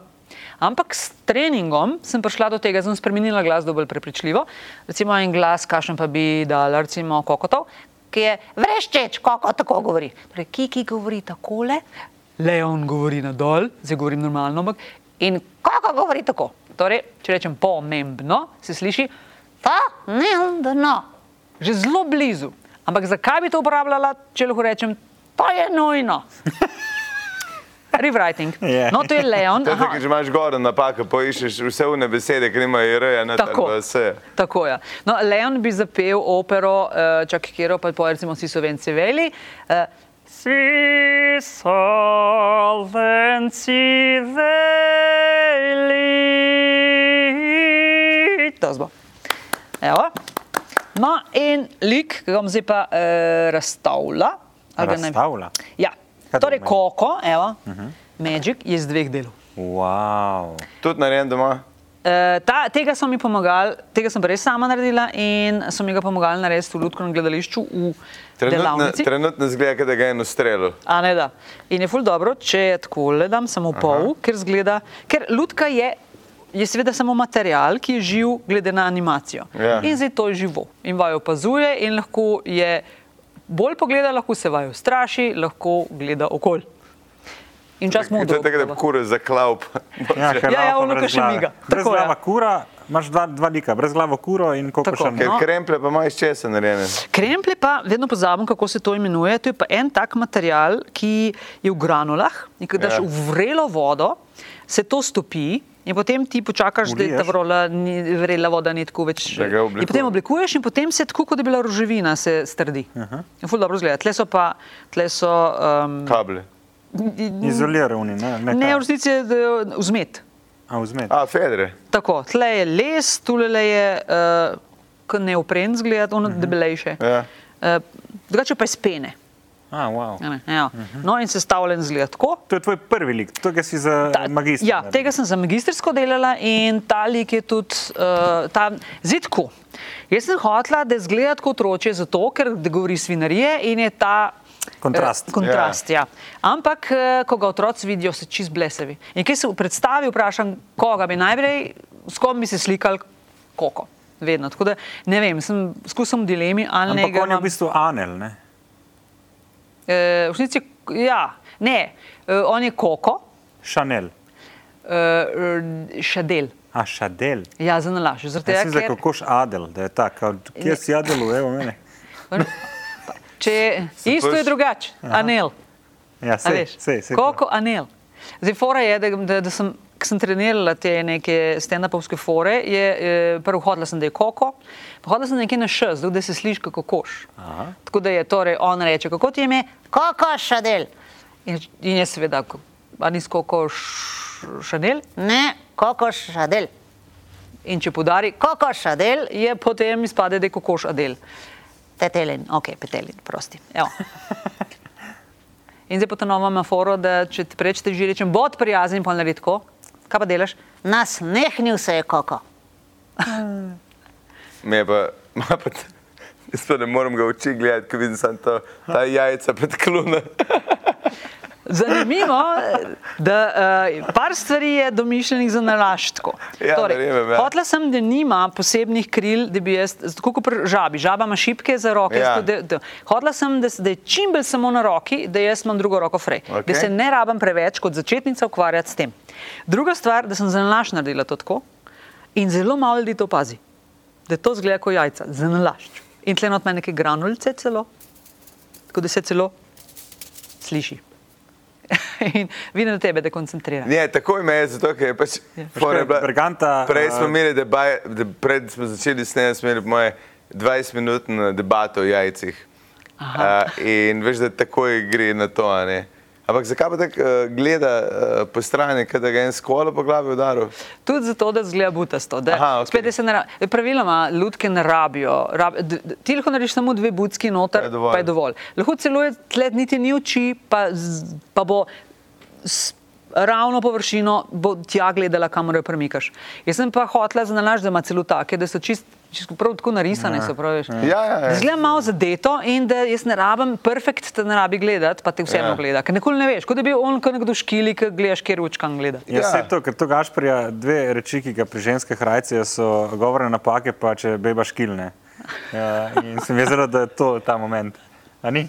Ampak s treningom sem prišla do tega, da sem spremenila glas do bolj prepričljivo. Recimo en glas, kakšen pa bi dal, recimo kokotov, ki je vreščeč, kako tako govori. Torej, Kiki govori takole, Leon govori nadol, zdaj govorim normalno, ampak in kako govori tako. Torej, če rečem pomembno, se sliši pomembno, že zelo blizu. Ampak zakaj bi to uporabljala, če lahko rečem, to je nujno. Rewriting. Je. No, to je Leon. To je če imaš gor napako, poiščeš vse une besede, ki nimajo R-ja na Tako. vse. Tako je. No, Leon bi zapel opero, uh, čak kjer pa po recimo si so venci veli. Uh, si solvenci veli. To zbo. Evo. No, in lik, ki ga bom zdaj pa uh, ga ne- Razstavlja? Ja. Kaj Torej, koko, evo, Magic je iz dveh delov. Wow. Tudi narejen doma. Uh, ta, tega so mi pomagali, tega sem pa res sama naredila in so mi ga pomagali narediti v Ludkovnem gledališču v Trenutno, trenutno zgleda, da ga je eno strelo. A ne da. In je ful dobro, če je tako le dam samo pol, ker zgleda, ker Ludka je. Je seveda samo material, ki je živ, glede na animacijo. Ja. In zdaj to je živo. In vajo opazuje, in lahko je bolj pogleda, lahko se vajo straši, lahko gleda okolje. In čas mu je tako, da kure za klaup. Ja, Ja, ja, laufa ono, ki še miga. Brez Tako, ja. glava kura, imaš dva, dva lika, brez glava kuro in koliko Tako. še Ker No. kremple pa imaš česa narejene. Kremplje pa vedno pozabim, kako se to imenuje. To je pa en tak material, ki je v granulah in ko daš Ja. v vrelo vodo, se to stopi. In potem ti počakaš, da je ta vrola, ni, vrela voda ni tako več. Da In potem oblikuje. oblikuješ in potem se tako, kot da bi bila roževina, se strdi. In ful dobro zgleda. Tle so pa, tle so. Um, Kable. Izolirani, ne? Ne, ne, v resnici je vzmet. A, vzmet. A, fedre. Tako, tle je les, tule je uh, neopren, zgleda, ono debelejše. Ja. Uh, drugače pa je iz pene. A, wow. Ne, ja. No, in sestavljen zgleda tako. To je tvoj prvi lik, to ga si za Ta- magister. Ja, naredil. tega sem za magistersko delala in ta lik je tudi uh, ta zidku. Jaz sem hotela, da zgleda kot otroče, zato ker govori svinarije in je ta. Kontrast. eh, kontrast ja. Ampak, eh, ko ga otroci vidijo, so čist blesevi. In kaj se v predstavi vprašam, koga bi najprej, s kom bi se slikali, koko. Vedno. Tako da ne vem, sem skušam v dilemi, ali ne Ampak ga on je v bistvu Anel, ne? Eh, v resnici, ja, ne, eh, on je koko, Chanel. uh, šadel. A, Šadel. Ja, za nalaž. Jaz tega, sem za ker kokoš Adel, da je tako. Kje si Adel, evo mene? če, isto je pač- drugače, anel. Ja, sej, sej, sej. Koliko anel. Zdaj, fora je, da, da, da sem, ko sem trenirala te neke stand-upovske fore, je, je prvo hodila sem, da je koko, pa hodila sem nekje na š, zato da se sliši kako koš. Aha. Tako da je torej on reče, kako ti je ime? Koko šadel. In, in je seveda, ko- a nisi koko š- šanel? Ne, koko šadel. In če podari kokoš adel, je potem izpade, da je kokoš adel. Petelin, ok, petelin, prosti. Evo. In zdaj potonoma ima foro, da če ti prečete že rečem, bod prijazen, pa naredi tako. Kaj pa delaš? Nas nehnil se je koko. Me je pa, ma pa jaz pa ne morem ga oči gledati, ko vidim samo ta jajca pred kluna. Zanimivo, da uh, par stvari je domišljenih za nalaščko. Ja, verjamem, ja. Hotla sem, da nima posebnih kril, da bi jaz, tako kot pri žabi, žaba ima šipke za roke. Ja. Da, da, hotla sem, da, da je čim bolj samo na roki, da jaz imam drugo roko frej. Okej. Da se ne rabim preveč kot začetnica ukvarjati s tem. Druga stvar, da sem za nalašč naredila to tako in zelo malo ljudi to opazi. Da to zgleda kot jajca, za nalašč. In tle not ima neke granulice celo, tako da se celo sliši. in vidim na tebe, da koncentriraš. Ne, takoj me je, zato ker je pač. bila- Berganta, Prej smo a- imeli debaj, de, pred smo začeli snemati, smo imeli moje 20-minutno debato o jajcih. Uh, in veš, da takoj gre na to, a ne. Ampak zakaj pa tako uh, gleda uh, po strani, kad ga je en skolo po glavi udaril? Tudi zato, da zgleda butasto. Da, Aha, okej. spet, da se ne ra- Praviloma, ljudke ne rabijo. Rab, ti lahko narediš samo dve budski noter, Pa je dovolj. pa je dovolj. Lahko celo je tled niti ni oči, pa, pa bo. Ravno površino, bo tja gledala, kamor jo premikaš. Jaz sem pa hotela zanalaž, da ima celo take, da so čist. Čisto prav tako narisane so, praviš. Ja, ja, ja. Zgleda malo zadeto in da jaz ne rabim, perfekt te ne rabi gledati, pa te vseeno Ja. ja. gleda. Ker nikoli ne veš, kot da bi on kot nekdo škili, ki gledaš, kjer učkan gleda. Ja, Ja. ja. to, ker to Gašprija, dve reči, ki ga pri ženskih rajcih so govorne napake, pa če beba škilne. Ja, in sem vezala, da je to ta moment. A ni?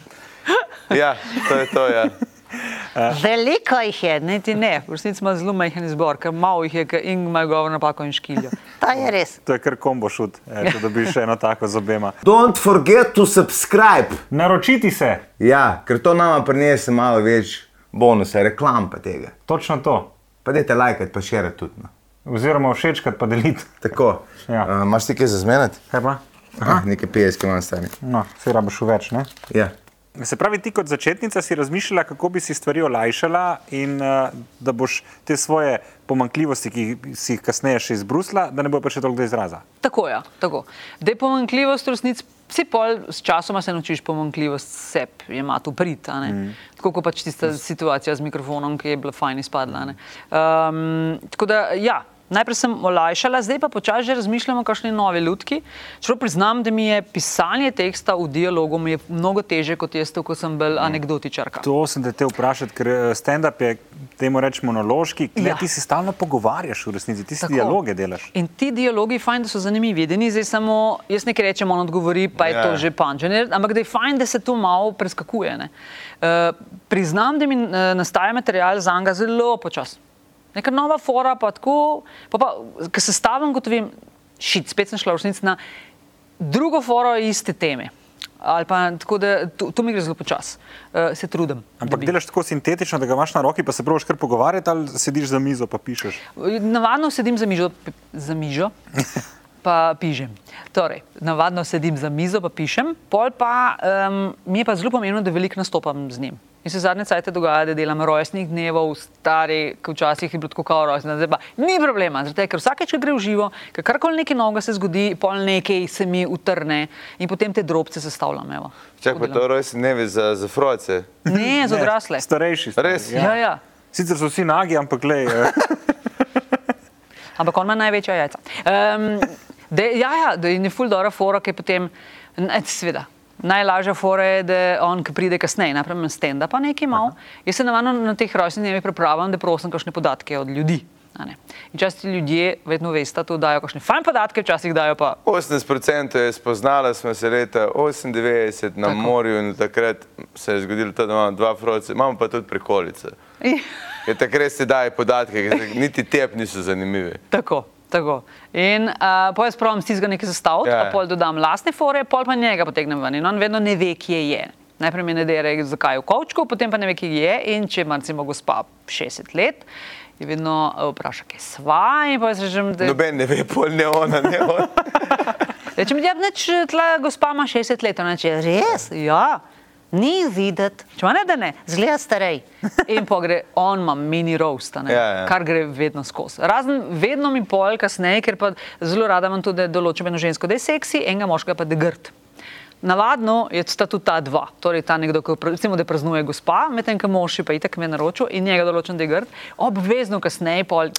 ja, to je to. Ja. Veliko jih je, ne ti ne. V resnici ima zelo majhen izbor, ker malo jih je, ker in imajo govor napako in škilijo. To je res. To je kar kombo šut, eh, če dobiš eno tako z obema. Don't forget to subscribe. Naročiti se, Ja, ker to nama prinese malo več bonusa, reklam pa tega. točno to. Pa dajte lajkati, pa širiti tudi. No. Oziroma všečkati pa deliti. Tako. Ja. Uh, Imaš ti kaj za zmeniti? Kaj pa? Aha, nekaj pijeske imam stari. No, se rabiš v več, ne? Ja. Se pravi, ti kot začetnica si razmišljala, kako bi si stvari olajšala in uh, da boš te svoje pomankljivosti, ki si jih kasneje še izbrusila, da ne bo prišlo toliko do izraza. Tako je, tako. Da je pomankljivost v resnici, vsi pol s časoma se naučiš pomankljivost seb, je ima tu prid. Mm. Tako kot pač tista situacija z mikrofonom, ki je bila fajn izpadla. Um, tako da, ja. Najprej sem olajšala, zdaj pa počasi že razmišljamo kakšni novi lutki. Čeprav priznam, da mi je pisanje teksta v dialogu je mnogo teže kot jaz, ko sem bolj anekdotičarka. To sem te te vprašati, ker eh, stand-up je, temu reč, monološki, ja. Ja. ti si stalno pogovarjaš v resnici, ti si Tako. dialoge delaš. In ti dialogi, fajn, da so zanimivi, da ni zdaj samo jaz nekaj rečem, on odgovori, pa je Ja. to že pančanje, ampak da je fajn, da se to malo preskakuje. ne. Uh, priznam, da mi uh, nastaja material za njega zelo počasno. Neka nova fora, pa tako, pa, pa ko se stavim, gotovim, šit, spet sem šla v resnici na drugo foro iste teme. Ali pa tako, da to, to mi gre zelo počasi, uh, se trudim. Ampak delaš tako sintetično, da ga imaš na roki, pa se praviš kar pogovarjati, ali sediš za mizo pa pišeš. Navadno sedim za mizo, za mizo pa pišem. Torej, navadno sedim za mizo, pa pišem, pol pa um, mi je pa zelo pomembno, da veliko nastopam z njim. In se zadnje cajte dogaja, da delam rojstnih dnevov, stari, ki včasih je bilo tako kao rojstni, zdaj pa ni problema, zato ker vsakeč, ko gre v živo, ker karkoli nekaj novega se zgodi, pol nekaj se mi utrne in potem te drobce sestavljam. evo. Čak Tako pa to delam. rojstni dnevi za, za froce. Ne, za odrasle. Starejši. stari, Res? Ja, ja. Sicer so vsi nagi, ampak le. Ampak on ima največja jajca. Um, de, ja, ja, da je ful dobra fora, ki je potem, ne, sveda. Najlažja fora je, da on, ki pride kasneje, naprimer stand-up, pa nekaj malo. Jaz se navadno na teh rojstnih dnevih pripravljam, da prosim kakšne podatke od ljudi. In včasih ti ljudje vedno veste, da dajo kakšne fajn podatke, včasih dajo pa 80% je spoznala, smo se leta 98 na Tako. morju in takrat se je zgodilo to, da imamo dva froce, imamo pa tudi prikolice. Ker takrat se daje podatke, ki niti tep niso zanimivi. Tako. Tako. In uh, pol jaz pravim, si ga nekaj zastaviti, Ja. ja. pol dodam lastne fore, pol pa njega potegnem ven. In on vedno ne ve, kje je. Najprej mi ne dere, zakaj je v kovčku, potem pa ne ve, kje je. In če ima recimo gospa 60 let, je vedno uh, vpraša, kje sva. In pa jaz rečem, da Noben ne ve, pol ne ona, ne ona. rečem, ja, neč, tla gospa ima 60 let. Ona reče, res? Ja. Ni videti, če ima ne, da ne, zgleda starej. In pa gre, on ima mini roast, a ne, Ja, ja. kar gre vedno skozi. Razen vedno mi pol kasneje, ker pa zelo rada imam tudi določeno žensko, da je seksi, enega moškega pa da je grd. Navadno je sta tudi ta dva, torej ta nekdo, ki recimo, da praznuje gospa, medtem ko mož je pa itak me naročil in njega določen, da je grd, obvezno kasneje pol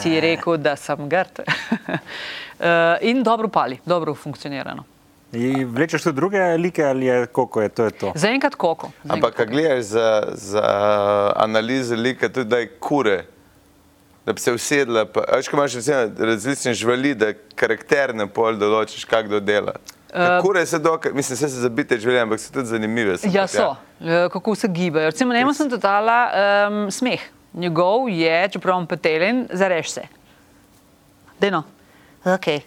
si rekel, da sem grd. Eh, in dobro pali, dobro funkcionirano. In Vlečeš tudi druge like ali je koliko je to? Je to? Zaenkrat koko. Ampak, ko gledaš za, za analize lika, tudi da je kure, da bi se usedla. pa- Veš, ko imaš recimo različne živali, da karakterne pol določiš, kako dela. Uh, kure se dokaj, mislim, vse se zabite živali, ampak so tudi zanimive. sem Ja, tja. so, Eh, kako se gibajo. Recimo, njemu sem dodala um, smeh. Njegov je, čeprav on petelen, zareš se. Deno. Okay.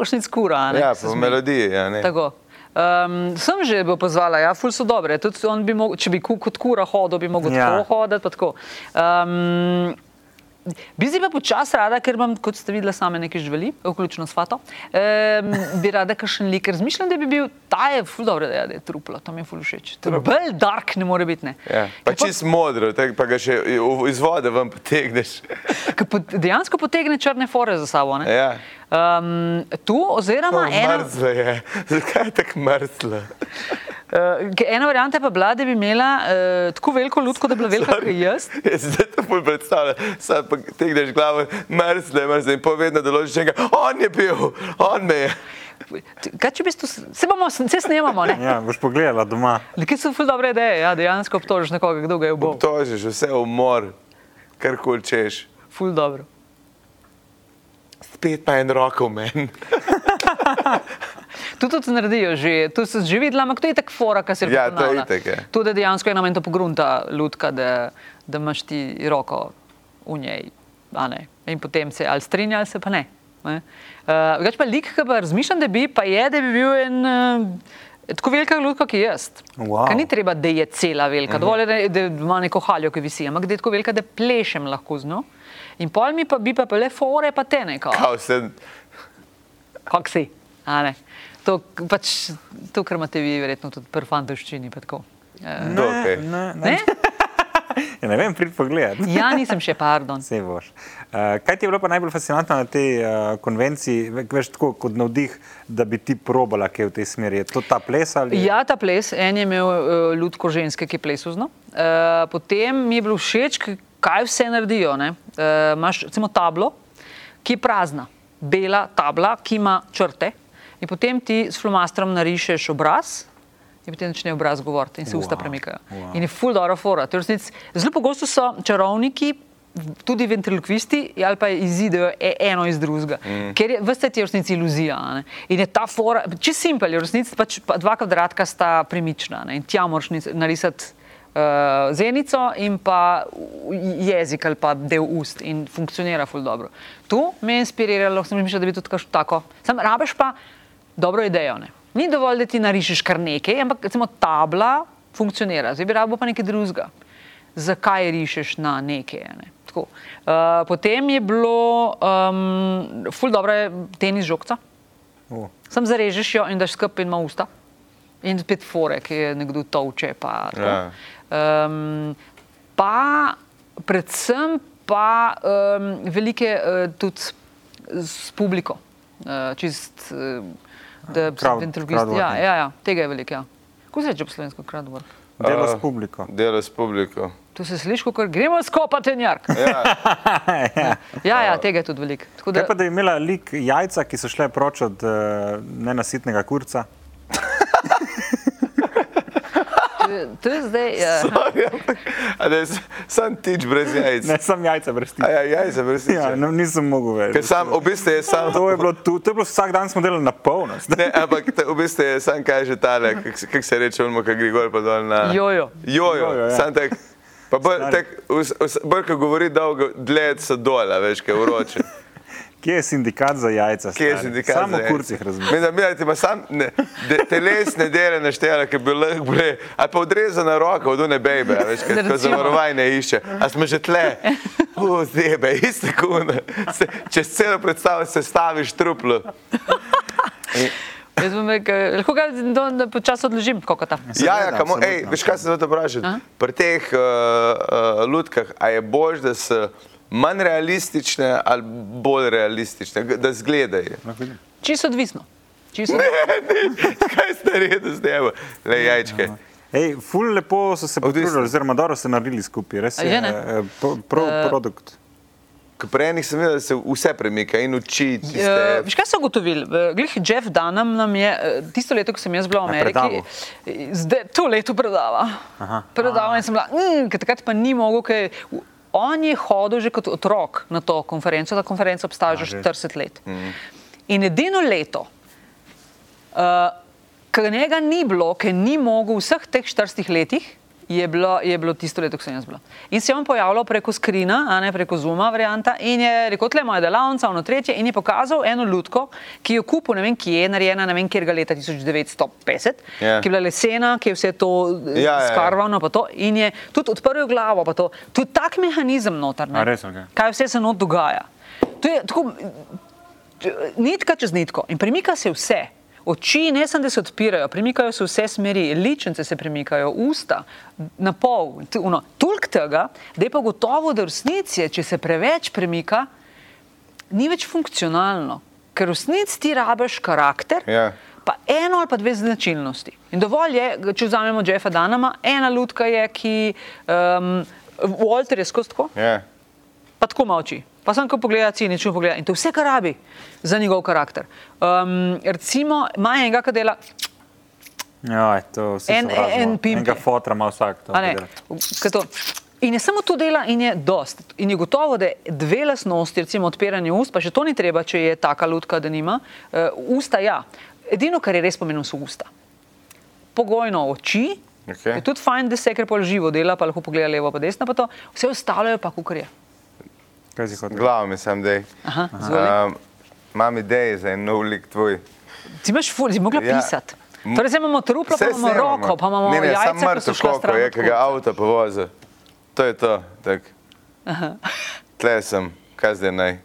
Ušnic kura, ne? Ja, po melodiji. Ja, ne. Tako. Um, sem že bo pozvala, ja, ful so dobre. Tudi on bi mogel, če bi ku, kot kura hodil, bi mogel Ja. ja. tako hoditi. pa tako. Um, Bi zdaj pa počasi rada, ker imam, kot ste videli, same neke živali, vključno s fato. Um, bi rada kakšen lik. Razmišljam, da bi bil ta je ful dobro, da je, da je truplo, to mi je ful všeč. Bolj dark, ne more biti. Ne. Ja. Pa Ker čist modro, tak, pa ga še iz vode ven potegneš. Ker pot- dejansko potegne črne fore za sabo. ne. Ja. Um, tu, oziroma ena. Mrzla je. Zakaj je tako mrzla? Uh, ena varianta je pa bila, da bi imela uh, tako veliko lutko, da bi bila velika kot jaz. Jaz se zdaj to bolj predstavljam, sad pa tegneš glavo, mrzle, mrzle in povedno določiš enega, on je bil, on me je. Kaj če bi to, se bomo, se snemamo, ne? Ja, boš pogledala doma. Nekaj so ful dobre ideje, ja, dejansko obtožiš nekoga, kdo ga je ubil. Tožiš vse umor, kar kol češ. Ful dobro. Spet pa en roko v meni. Tu tudi naredijo že, tu se že videla, ampak to je tako fora, kar se je Ja, to je itak, ja. Tu da dejansko je na meni to pogrunta lutka, da, da imaš ti roko v njej. In potem se ali strinja, ali se pa ne. ne? Uh, Več pa lik, ki pa razmišljam, da bi, pa je, da bi bil en uh, tako velika lutka, kot jaz. Wow. Ker ni treba, da je cela velika, uh -huh. dovolj je, da, ima neko haljo, ki visi, ampak da je tako velika, da plešem lahko z njo. In pol mi pa bi pa le fore, pa te neko. Kao se, Kak si? A ne. To, pač, to, kar imate vi, verjetno tudi pri fantoščini. pa tako. Eh, dokaj. ne, ne. Ne? Ja, ne vem, prid pogled. Ja, nisem še, pardon. Vse boš. Uh, kaj ti je bilo pa najbolj fascinantno na tej uh, konvenciji, Ve- veš, tako kot navdih, da bi ti probala kaj v tej smeri? Je to ta ples ali? Ja, ta ples, en je imel uh, ljudko ženske, ki je plesuzno. Uh, potem mi je bilo všeč, kaj vse naredijo. Uh, Imáš recimo tablo, ki je prazna, bela tabla, ki ima črte. In potem ti s flomastrom narišeš obraz. In potem začne obraz govoriti in se wow, usta premikajo. wow. In je full dobro fora. Resnici- Zelo pogosto so čarovniki, tudi ventriloquisti, ali pa izidejo e- eno iz drugega. Mm. Ker je vse te v resnici iluzija. ne. In je ta fora, čisto simpel, je v resnici pač pa dva kvadratka sta premična ne. in tja moraš narisati uh, zenico in pa jezik ali pa del ust in funkcionira ful dobro. Tu me je inspiriralo, sem mislila, da bi tudi tako. Sam rabeš pa dobro idejo. Ne. Ni dovolj, da ti narišeš kar nekaj, ampak recimo tabla funkcionira, zdaj bi rabo pa nekaj drugega. Zakaj rišeš na nekaj? Ne? Tako. Uh, potem je bilo, um, ful dobro tenis žogca. O, Sam zarežeš jo in daš skupaj in ima usta. In spet fore, ki je nekdo tolče. Pa, tako. Ja. um, pa predvsem pa um, velike uh, tudi s publiko. Uh, čist, uh, da Crowd- ventriloquisti. Ja, ja, ja, tega je veliko. Ja. Kako se reče po slovensko crowdwork? Delo A, s publiko. Delo s publiko. Tu se sliši, kot gremo skopati jark. Ja, Ja, ja, tega je tudi veliko. Tako Kaj pa, da je imela lik jajca, ki so šle proč od uh, nenasitnega kurca? To je zdaj. Uh, sorry, ampak, a da je s- sam tič brez jajc. Ne, sem jajca brez A tega. ja, jajca brez tič. Ja, no, nisem mogel Ker več. sam, v bistvu je sam, To je bilo, tu, to je bilo vsak dan smo delali na polnost. ne, ampak te, v bistvu je sam kaže tale, kako se, kak se reče, ono, ki gre gor pa dol na... Jojo. Jojo, Jojo, ja. sam tak, pa bolj, tak, bolj, ko govori dolgo, dlje so dol, a veš, kaj vroče. Kje je sindikat za jajca? Kje je stari? sindikat? Samo za jajca? kurcih razumem. Mislim, da ti ima sam ne, de, telesne dele naštela, ki bi lahko bile, ali pa odrezana roka od une bebe, a veš, kaj tako Recimo. zavarovanje išče. A smo že tle, u, zebe, iste kune. Se, čez celo predstavo se staviš truplo. Jaz bom rekel, lahko ga počasi odložim, kako ta. Ja, ja, kamo, ej, veš, kaj se zato vprašati? Aha. Pri teh uh, uh, lutkah, a je bolj, da so manj realistične ali bolj realistične, da zgledajo. Čisto odvisno. Čisto Kaj ste naredili z njim? Le jajčke. Ej, ful lepo so se Odvisno. potrudili, oziroma dobro se naredili skupaj. Res je, je, ne? eh, pro- prav Eh, produkt. Prej enih sem videl, da se vse premika in uči. Uh, Veš, kaj so ugotovili? Eh, Glih Jeff Dunham nam je eh, tisto leto, ko sem jaz bila v Ameriki, eh, zdaj to leto predava. Aha. Predava in sem bila, mm, takrat pa ni mogel, ker v- on je hodil že kot otrok na to konferenco, ta konferenca obstaja že res. 40 let. In edino leto, uh, ker njega ni bilo, ker ni mogel v vseh teh 40 letih, je bilo, je bilo tisto leto, ko sem jaz bila. In se je on pojavljal preko skrina, a ne preko Zuma varianta, in je rekel, tle moja delavnica, ono tretje, in je pokazal eno lutko, ki je kupil, ne vem, kje je narejena, ne vem, kjer ga leta 1950, Ja. ki je bila lesena, ki je vse to Ja, ja, ja. skarvano, pa to, in je tudi odprl glavo, pa to. Tudi tak mehanizem noter, ne. A res, okej. kaj vse se not dogaja. To je tako, nitka čez nitko in premika se vse. Oči ne samo, da se odpirajo, premikajo se vse smeri, ličence se premikajo, usta, na pol. t- ono. Toliko tega, da je pa gotovo, da v resnici, če se preveč premika, ni več funkcionalno. Ker v resnici ti rabiš karakter, Ja. pa eno ali pa dve značilnosti. In dovolj je, če vzamemo Jeffa Danama, ena lutka je, ki um, Walter je skozi tako, Ja. pa tako molči. Pa sem ko pogleda, cinično pogleda in to vse, kar rabi za njegov karakter. Um, recimo, ima enega, ki dela, Ja, to vsi En- sovražimo. en pimpe. Enega fotra ima vsak. to ne, to. In je samo to dela in je dost. In je gotovo, da dve lasnosti, recimo odpiranje ust, pa še to ni treba, če je taka lutka, da nima. Uh, usta, ja. Edino, kar je res pomembno, so usta. Pogojno oči, Okej. je tudi fajn, da se ker pol živo dela, pa lahko pogleda levo, pa desno, pa to. Vse ostalo je pa kukar je. Kaj si hotel? Glavo mi sem, da Aha, izvoli. imam ideje za en nov lik tvoj. Ti imaš ful, ti mogla Ja. pisati. Torej, zdaj imamo truplo, pa Saj imamo snemamo. roko, pa imamo ne, ne, jajca, samo mrtev stran. je, ki ga avto povozi. To je to. Tak. Tle sem, kaj zdaj naj.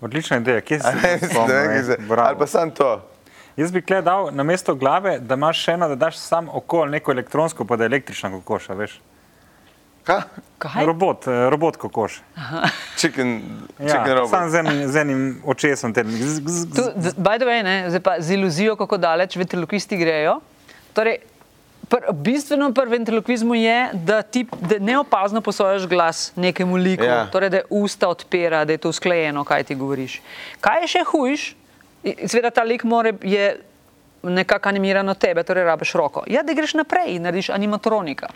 Odlična ideja, kje si se zdaj. spomnil? Ali pa sam to. Jaz bi kle dal na mesto glave, da imaš še eno, da daš sam okol neko elektronsko, pa da je električna kokoša, veš. Kaj? Robot, eh, robot kokoš. Chicken, Ja, chicken robot. sam z enim, z enim očesom. Tem, z, z, Tu, by the way, ne, zdaj pa z iluzijo, kako daleč ventrilokisti grejo. Torej, pr, bistveno pri ventriloquizmu je, da ti da neopazno posojaš glas nekemu liku, Ja. torej da usta odpira, da je to usklajeno, kaj ti govoriš. Kaj je še hujš? Seveda ta lik more, je nekako animiran od tebe, torej rabiš roko. Ja, da greš naprej in narediš animatronika.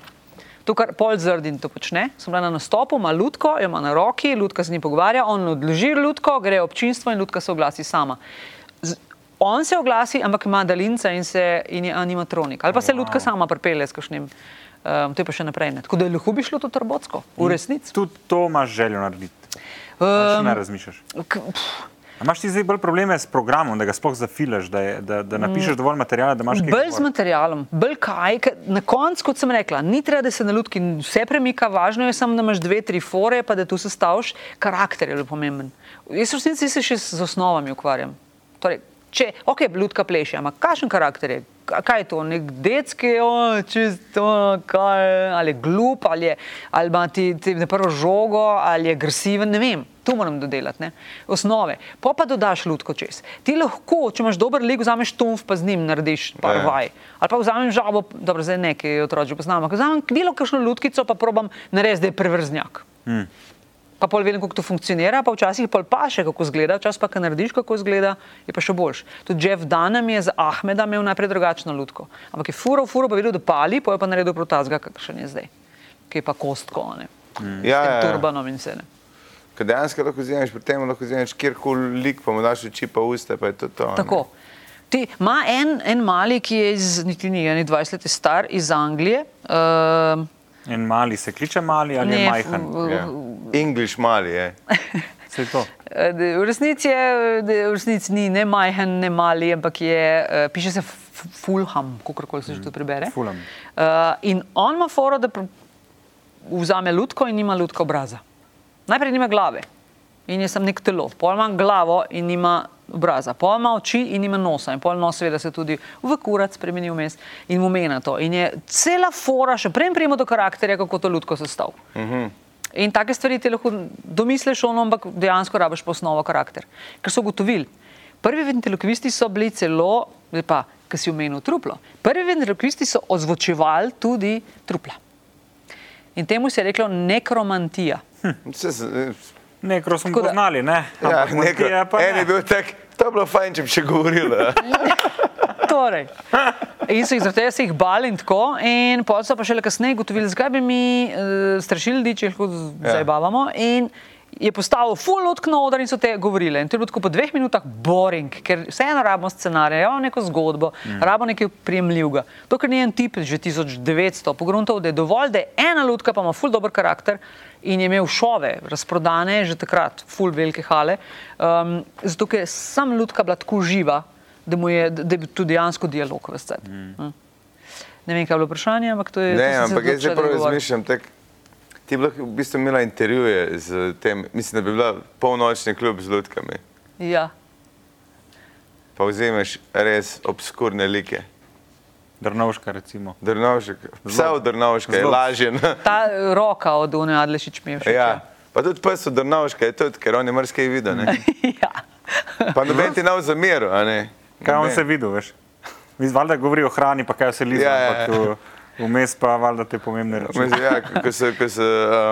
To, kar Paul Zrdin to počne, sem bila na nastopu, ima lutko, jo ima na roki, lutka se ni pogovarja, on odloži lutko, gre občinstvo in lutka se oglasi sama. Z, on se oglasi, ampak ima daljinca in, se, in je animatronik. Ali pa se wow. lutka sama pripelje s kakšnim. Um, to je pa še naprej. Ne. Tako da lahko bi šlo to trbotsko, v resnici. tudi to imaš željo narediti. Um, ne Um, razmišljaš. k- pff, A imaš ti zdaj bolj probleme s programom, da ga sploh zafilaš, da, je, da, da napišeš dovolj materijala, da imaš kaj Bolj z materialom, bolj kaj. Na koncu, kot sem rekla, ni treba, da se na lutki vse premika, važno je samo, da imaš dve, tri fore, pa da tu sestavljaš. Karakter je zelo pomemben. Jaz v resnici se še z osnovami ukvarjam. Torej, če, ok, lutka pleše, ampak kakšen karakter je? Ka- Kaj je to, nek detski, o, čisto, kaj, ali je glup, ali, je, ali ima ti, ti na prvo žogo, ali je agresiven, ne vem. Tu moram dodelati, ne? osnove. Pa pa dodaš lutko čez. Ti lahko, če imaš dober lik, vzameš tumf, pa z njim narediš par Ja. vaj. Ali pa vzamem žabo, dobro, zdaj nekaj otroci poznam, ampak vzamem bilo kakšno lutkico, pa probam narediti, da je prevrznjak. Hmm. Pa pol vem, kako to funkcionira, pa včasih pol pa še kako izgleda, včasih pa, ko narediš, kako izgleda, je pa še boljš. Tudi Jeff Danem je z Ahmeda imel najprej drugačno lutko. Ampak je furo, furo pa videl, da pali, pa je pa naredil protazga, kakšen je zdaj. Ki je pa kostko, ne. Hmm. Ja, ja, ja. turbanom in vse. Ne. Ker dejansko lahko vzameš, pri tem lahko vzameš kjerkoli lik, pa mu daš oči pa usta, pa je to to. ne. Tako. Ti ima en, en mali, ki je iz, niti ni, ni 20 let star, iz Anglije. Uh, En mali se kliče mali ali je majhen. Ja. English mali je. Vse to. Eh, V resnici, je, v resnici ni ne majhen, ne mali, ampak je, uh, piše se Fulham, kako se že to prebere. Fulham. Uh, in on ima foro, da vzame lutko in nima lutka obraza. Najprej nima glave in je sem nek telo, pol ima glavo in nima obraza, pol ima oči in nima nosa in pol nos seveda se tudi v kurac spremeni vmes in mu mena to. In je cela fora, še prej prijemo do karakterja, kako to lutko sestav. In take stvari ti lahko domisliš, ono, ampak dejansko rabiš pa osnovo karakter. Ker so ugotovili, prvi ventriloquisti so bili celo, zdaj pa, ki si omenil truplo, prvi ventriloquisti so ozvočevali tudi trupla. In temu se je reklo nekromantija. Vse se- Nekro smo da- poznali, ne? Ja, Ampak neko, Montija pa en ne. je bil tak, to bi bilo fajn, če bi še govorila. Torej, in so jih zaradi tega se jih bali in tako, in pol so pa šele kasneje ugotovili, zakaj bi mi uh, strašili ljudi, če jih lahko z- Ja. zabavamo. In je postavil full lutk na oder in so te govorile. In to je bilo tako po dveh minutah boring, ker vseeno rabimo scenarij, rabimo neko zgodbo, mm. rabimo nekaj prijemljivega. To, ker ni en tip že 1900 pogruntov, da je dovolj, da je ena lutka, pa ima full dober karakter in je imel šove, razprodane že takrat, full velike hale. Um, zato, ker je sam lutka bila tako živa, da, mu je, da je bil tudi dejansko dialog v sceni. Mm. Ne vem, kaj je bilo vprašanje, ampak to je. to Ne, sem se ampak jaz da prav razmišljam, ti bi lahko v bistvu imela intervjuje z tem, mislim, da bi bila polnočni klub z lutkami. Ja. Pa vzemeš res obskurne like. Drnovška, recimo. Drnovšek, vse od Drnovška je lažje. ne? Ta roka od Une Adlešič mi je všeč. Ja. Pa tudi pes od Drnovška je tudi, ker on je mrske videl. ne. ja. Pa noben ti nav zameru, a ne? Kaj on se videl, veš? Mi valjda govori o hrani, pa kaj se liza, Ja, ja, ja. v- vmes pa valjda te pomembne reči. Mislim, ja, ko so, ko so,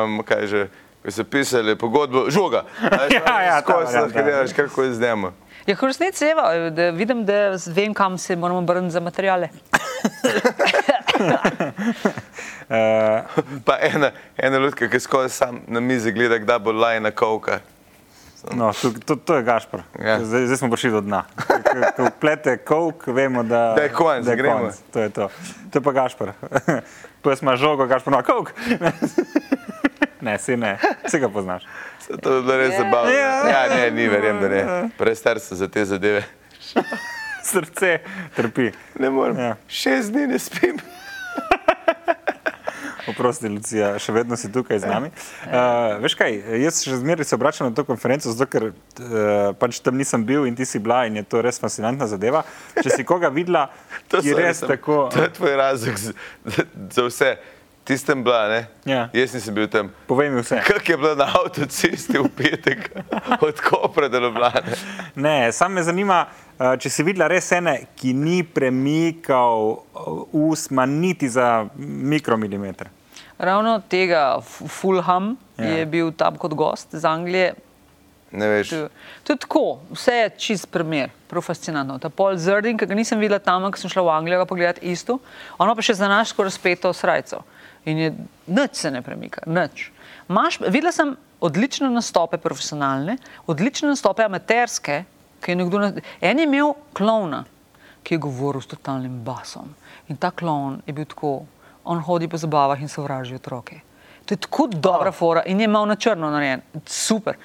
um, kaj že, ko so pisali pogodbo, žoga. Ja, ja, ta Skozi varianta, lahko ja. delaš karkoli z njim. Ja, resnici je, da vidim, da vem, kam se moramo obrniti za materijale. Uh, Pa ena, ena ljudka, ki skozi sam na mizi gleda, kdaj bo lajna kovka. no, to, to, to je Gašpor. Ja. Zdaj, zdaj smo prišli do dna. Ko- plete kovk, vemo, da, Da je konec, da je gremo. konec. To je to. To je pa Gašpor. To je smo žogo, Gašpor, no, kovk. Ne, si ne, vsi ga poznaš. Se To je bilo res zabavno. Ja. Ja, ne, ni, verjem, da ne. Prestar sem za te zadeve. Srce trpi. Ne morem. Ja. Šest dni ne spim. Oprosti, Lucija, še vedno si tukaj z nami. Uh, veš kaj, jaz še zmeraj se obračam na to konferenco, zato ker uh, pač tam nisem bil in ti si bila in je to res fascinantna zadeva. Če si koga videla, To so res sem- tako. To je tvoj razlog za, za vse. Tistem bila, ne? Ja. Jaz nisem bil tam. Povej mi vse. Kak je bilo na avtocesti v petek od Kopra do Ljubljane? Ne, sam me zanima, uh, če si videla res ene, ki ni premikal uh, usma niti za mikromilimeter. Ravno tega Fulham Ja. je bil tam kot gost iz Anglije. Ne veš. To, to je tako, vse je čist primer, prav fascinantno. Ta Paul Zerdin, ki ga nisem videla tam, ko sem šla v Anglijo ga pogledat isto, ono pa še za naš skoraj razpeto srajco. In je nič se ne premika, nič. Maš, videla sem odlične nastope profesionalne, odlične nastope amaterske, ki je nekdo, en je imel klovna, ki je govoril s totalnim basom. In ta klon je bil tako, on hodi po zabavah in sovraži otroke. To je tako dobra fora in je imel na črno narejen, super.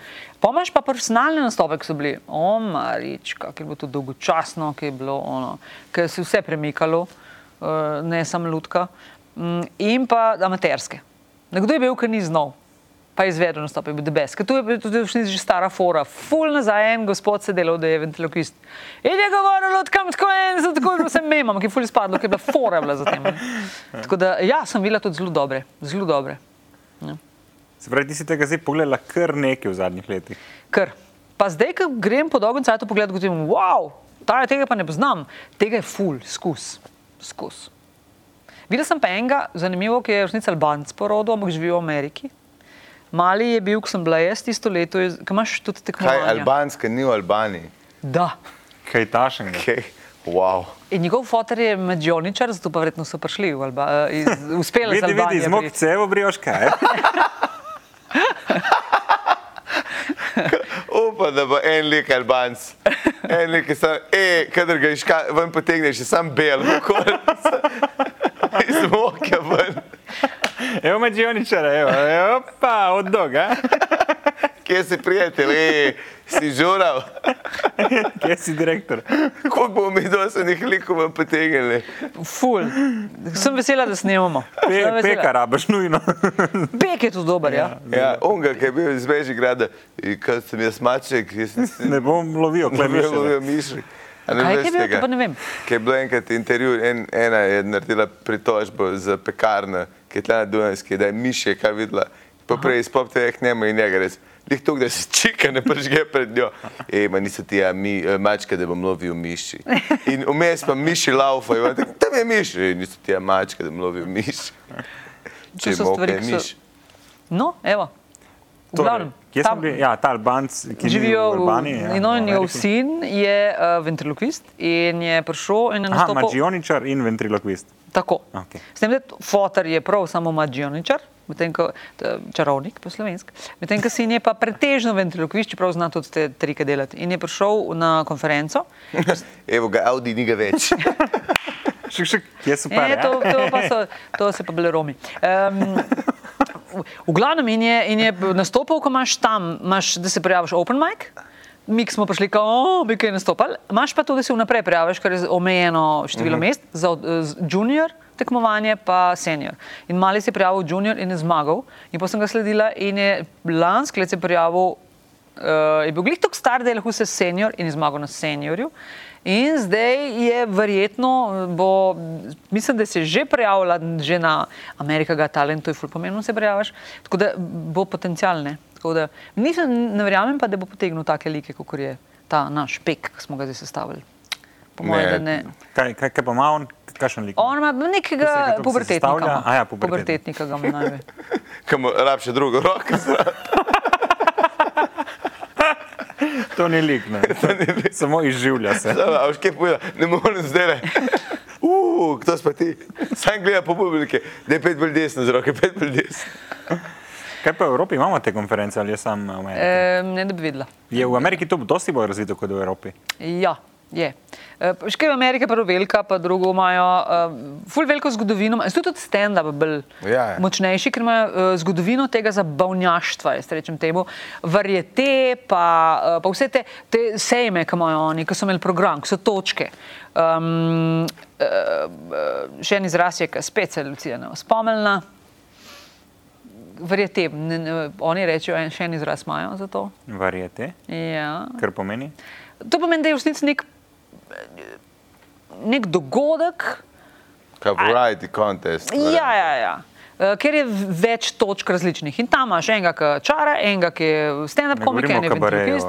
Pomaž pa profesionalne nastope, ki so bili, o Marička, ki je bilo to dolgočasno, ki je bilo ono, ki se je vse premikalo, eh, ne samo lutka, in pa amaterske. Nekdo je bil, ki ni znal, pa je izvedel nastop, je bil debes. Ker tu je tudi že stara fora, full nazaj en gospod se delal, da je ventriloquist. In je govoril, odkam tako en, zato je bilo vse memam, ki je full izpadlo, ker je bila fora bila za tem. Tako da, ja, sem videla tudi zelo dobre, zelo dobre. Se pravi, ti si tega zdaj pogledala kar nekaj v zadnjih letih. Ker. Pa zdaj, ko grem po dolgem času pogledati, gotovim, wow, tega pa ne poznam, tega je full, skus, skus. Videla sem pa enega, zanimivo, ki je v resnici Albanc porodil, ampak živi v Ameriki. Mali je bil, ko sem bila jaz tisto leto, ko imaš tudi Kaj, tekmovanje. albanska ni v Albaniji? Da. Kaj tašenga? Kaj? Wow. In njegov fotor je Mađoničar, zato pa verjetno so prišli v Alba, eh, iz, uspeli z Vidi, zmog priti. cevo brioš kaj. Upam, da bo en lik Albanc. En lik, ki sam, e, kadar ga iška, ven potegneš, je sam bel, okoli. Iz moke ven. Evo me Đioničara, evo, evo pa, od doga. Kje si prijatelj, e, si žural. Kje si direktor? Koliko bomo mi dosenih likov potegnili? Ful. Sem vesela, da snemamo. Pe, Sem peka rabaš nujno. Pek je tu dober, ja. Ja, onga, ki je bil iz Bežigrada, in kad sem jaz maček, jaz nisem Ne bom lovil, Ne klej vem, mišljenje. Ne Kaj je bil, tega? to pa ne vem. Ki je bilo enkrat intervju, en, ena je naredila pritožbo za pekarno, ki je tla na Dunajski, da je miši, kaj videla. Pa prej iz pop teh nema in njega res. Lih to, da se čika ne pržge pred njo. Ej, ma niso ti ja, mi, eh, mačke, da bom lovil miši. In vmes pa miši laufajo. Tam je miš. Ej, niso ti ja, mačke, da bom lovil miši. Če so ima stvari, ki so- miš. No, evo. V Torej, glavnem, Kje tam smo bili? Ja, ta Albanc, ki Živijo v Albaniji. ja, in on, v njegov Ameriki. sin je uh, ventriloquist in je prišel in je Aha, nastopil. Mađioničar in ventriloquist. Tako. Okej. S tem, da fotor je prav samo mađioničar, medtem ko čarovnik po slovenski, medtem ko sin je pa pretežno ventriloquist, čeprav zna tudi te trike delati. In je prišel na konferenco. Evo ga, Audi ni ga več. Šik, šik, kje so pa? E, to, to, pa so, to se pa bili Romi. Um, v glavnem in je, in je nastopil, ko imaš tam, imaš, da se prijaviš open mic. Mi smo prišli, kao, bi kaj nastopali. Imaš pa to, da se vnaprej prijaviš, ker je omejeno število uh -huh. mest za uh, junior tekmovanje, pa senior. In mali se je prijavil junior in je zmagal. In potem sem ga sledila in je lansko let se prijavil uh, je bil glih tako star, da je lahko se senior in je zmagal na seniorju. In zdaj je verjetno, bo, mislim, da se je že prijavila že na Amerika Got Talent, to je ful pomembno, se prijaviš, tako da bo potencialne. Tako da nisem, ne verjamem pa, da bo potegnil take like, kot je ta naš pek, ki smo ga zdaj sestavili. Po mojem, Ne. da ne. Kaj, kaj, kaj pa ima on, kakšen lik? On ima nekega pubertetnika. ja, pubertetnik. pubertetnika ga ima največ. Kam rab še drugo roko. To ni lik, ne. Samo izživlja se. A veš, kaj pojde, ne morem zdaj le. Uf, kdo si pa ti? Sam gleda po publike, da je pet bolj desno z roke, pet bolj desno. Kaj pa v Evropi imamo te konference ali je sam v Ameriki? E, ne, da bi videla. Je v Ameriki to dosti bolj razvito kot v Evropi? Ja, je. Uh, Škaj je prvo velika, pa drugo imajo uh, ful veliko zgodovino. Je tudi stand-up bolj Ja, ja. močnejši, ker imajo uh, zgodovino tega zabavnjaštva, jaz rečem temu, varjete, pa, uh, pa vse te, te sejme, ki imajo oni, ki so imeli program, ki so točke. Um, uh, še en izraz je, ki spet se Lucija ne spomnila. Verjete, ne, ne, oni rečejo, en, še en izraz imajo za to. Varjete, Ja. kar pomeni. To pomeni, da je v resnici nek, nek dogodek, Kaj variety contest. ja, ja, ja. eh, ker je več točk različnih. In tam imaš enega, ki čara, enega, ki je stand-up komik, govorimo en je.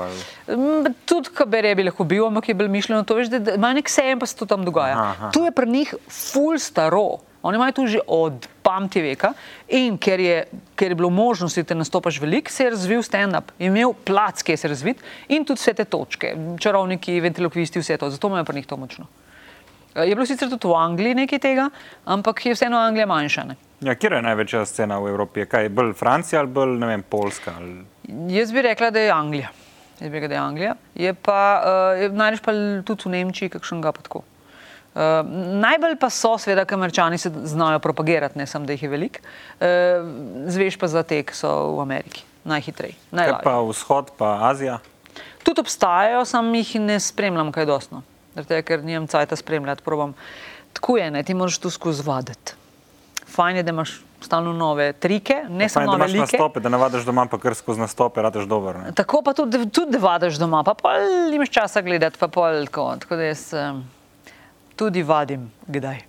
Mm, Tudi kabare bi lahko bil, ampak je bil mišljeno to, veš, da imajo nek sejem, pa se to tam dogaja. Aha, aha. To je pri njih full staro. Oni imajo to že od pamti veka in ker je, ker je bilo možnosti, da nastopaš veliko, se je razvil stand-up, je imel plac, ki je se razvit in tudi vse te točke, čarovniki, ventriloquisti, vse to, zato imajo pri njih to močno. Eh, Je bilo sicer tudi v Angliji nekaj tega, ampak je vseeno Anglija manjša. Ne? Ja, kje je največja scena v Evropi? Je kaj bolj Francija ali bolj vem, Poljska? Ali... Jaz bi rekla, da je Anglija. Jaz bi rekla, da je Anglija. Je pa, uh, najdeš pa tudi v Nemčiji kakšnega pa tako. Uh, najbolj pa so, seveda, ker američani se znajo propagirati, ne samo, da jih je veliko. Uh, zveš pa za te, ki so v Ameriki, najhitreje. Kaj najlažje. pa vzhod, pa Azija? Tudi obstajajo, sam jih ne spremljam kaj dostno, Zato, ker nimam cajta spremljati. Probam. Tako je, ne, ti moraš tu skozi vaditi. Fajn je, da imaš stalno nove trike, ne Fajn, samo da nove imaš like. nastope, da ne vadiš doma, pa kar skozi nastope, rataš dober. Ne? Tako pa tudi, tudi da vadiš doma, pa pol imaš časa gledati, pa pol tako. Tako da jaz um, tudi vadim, kdaj.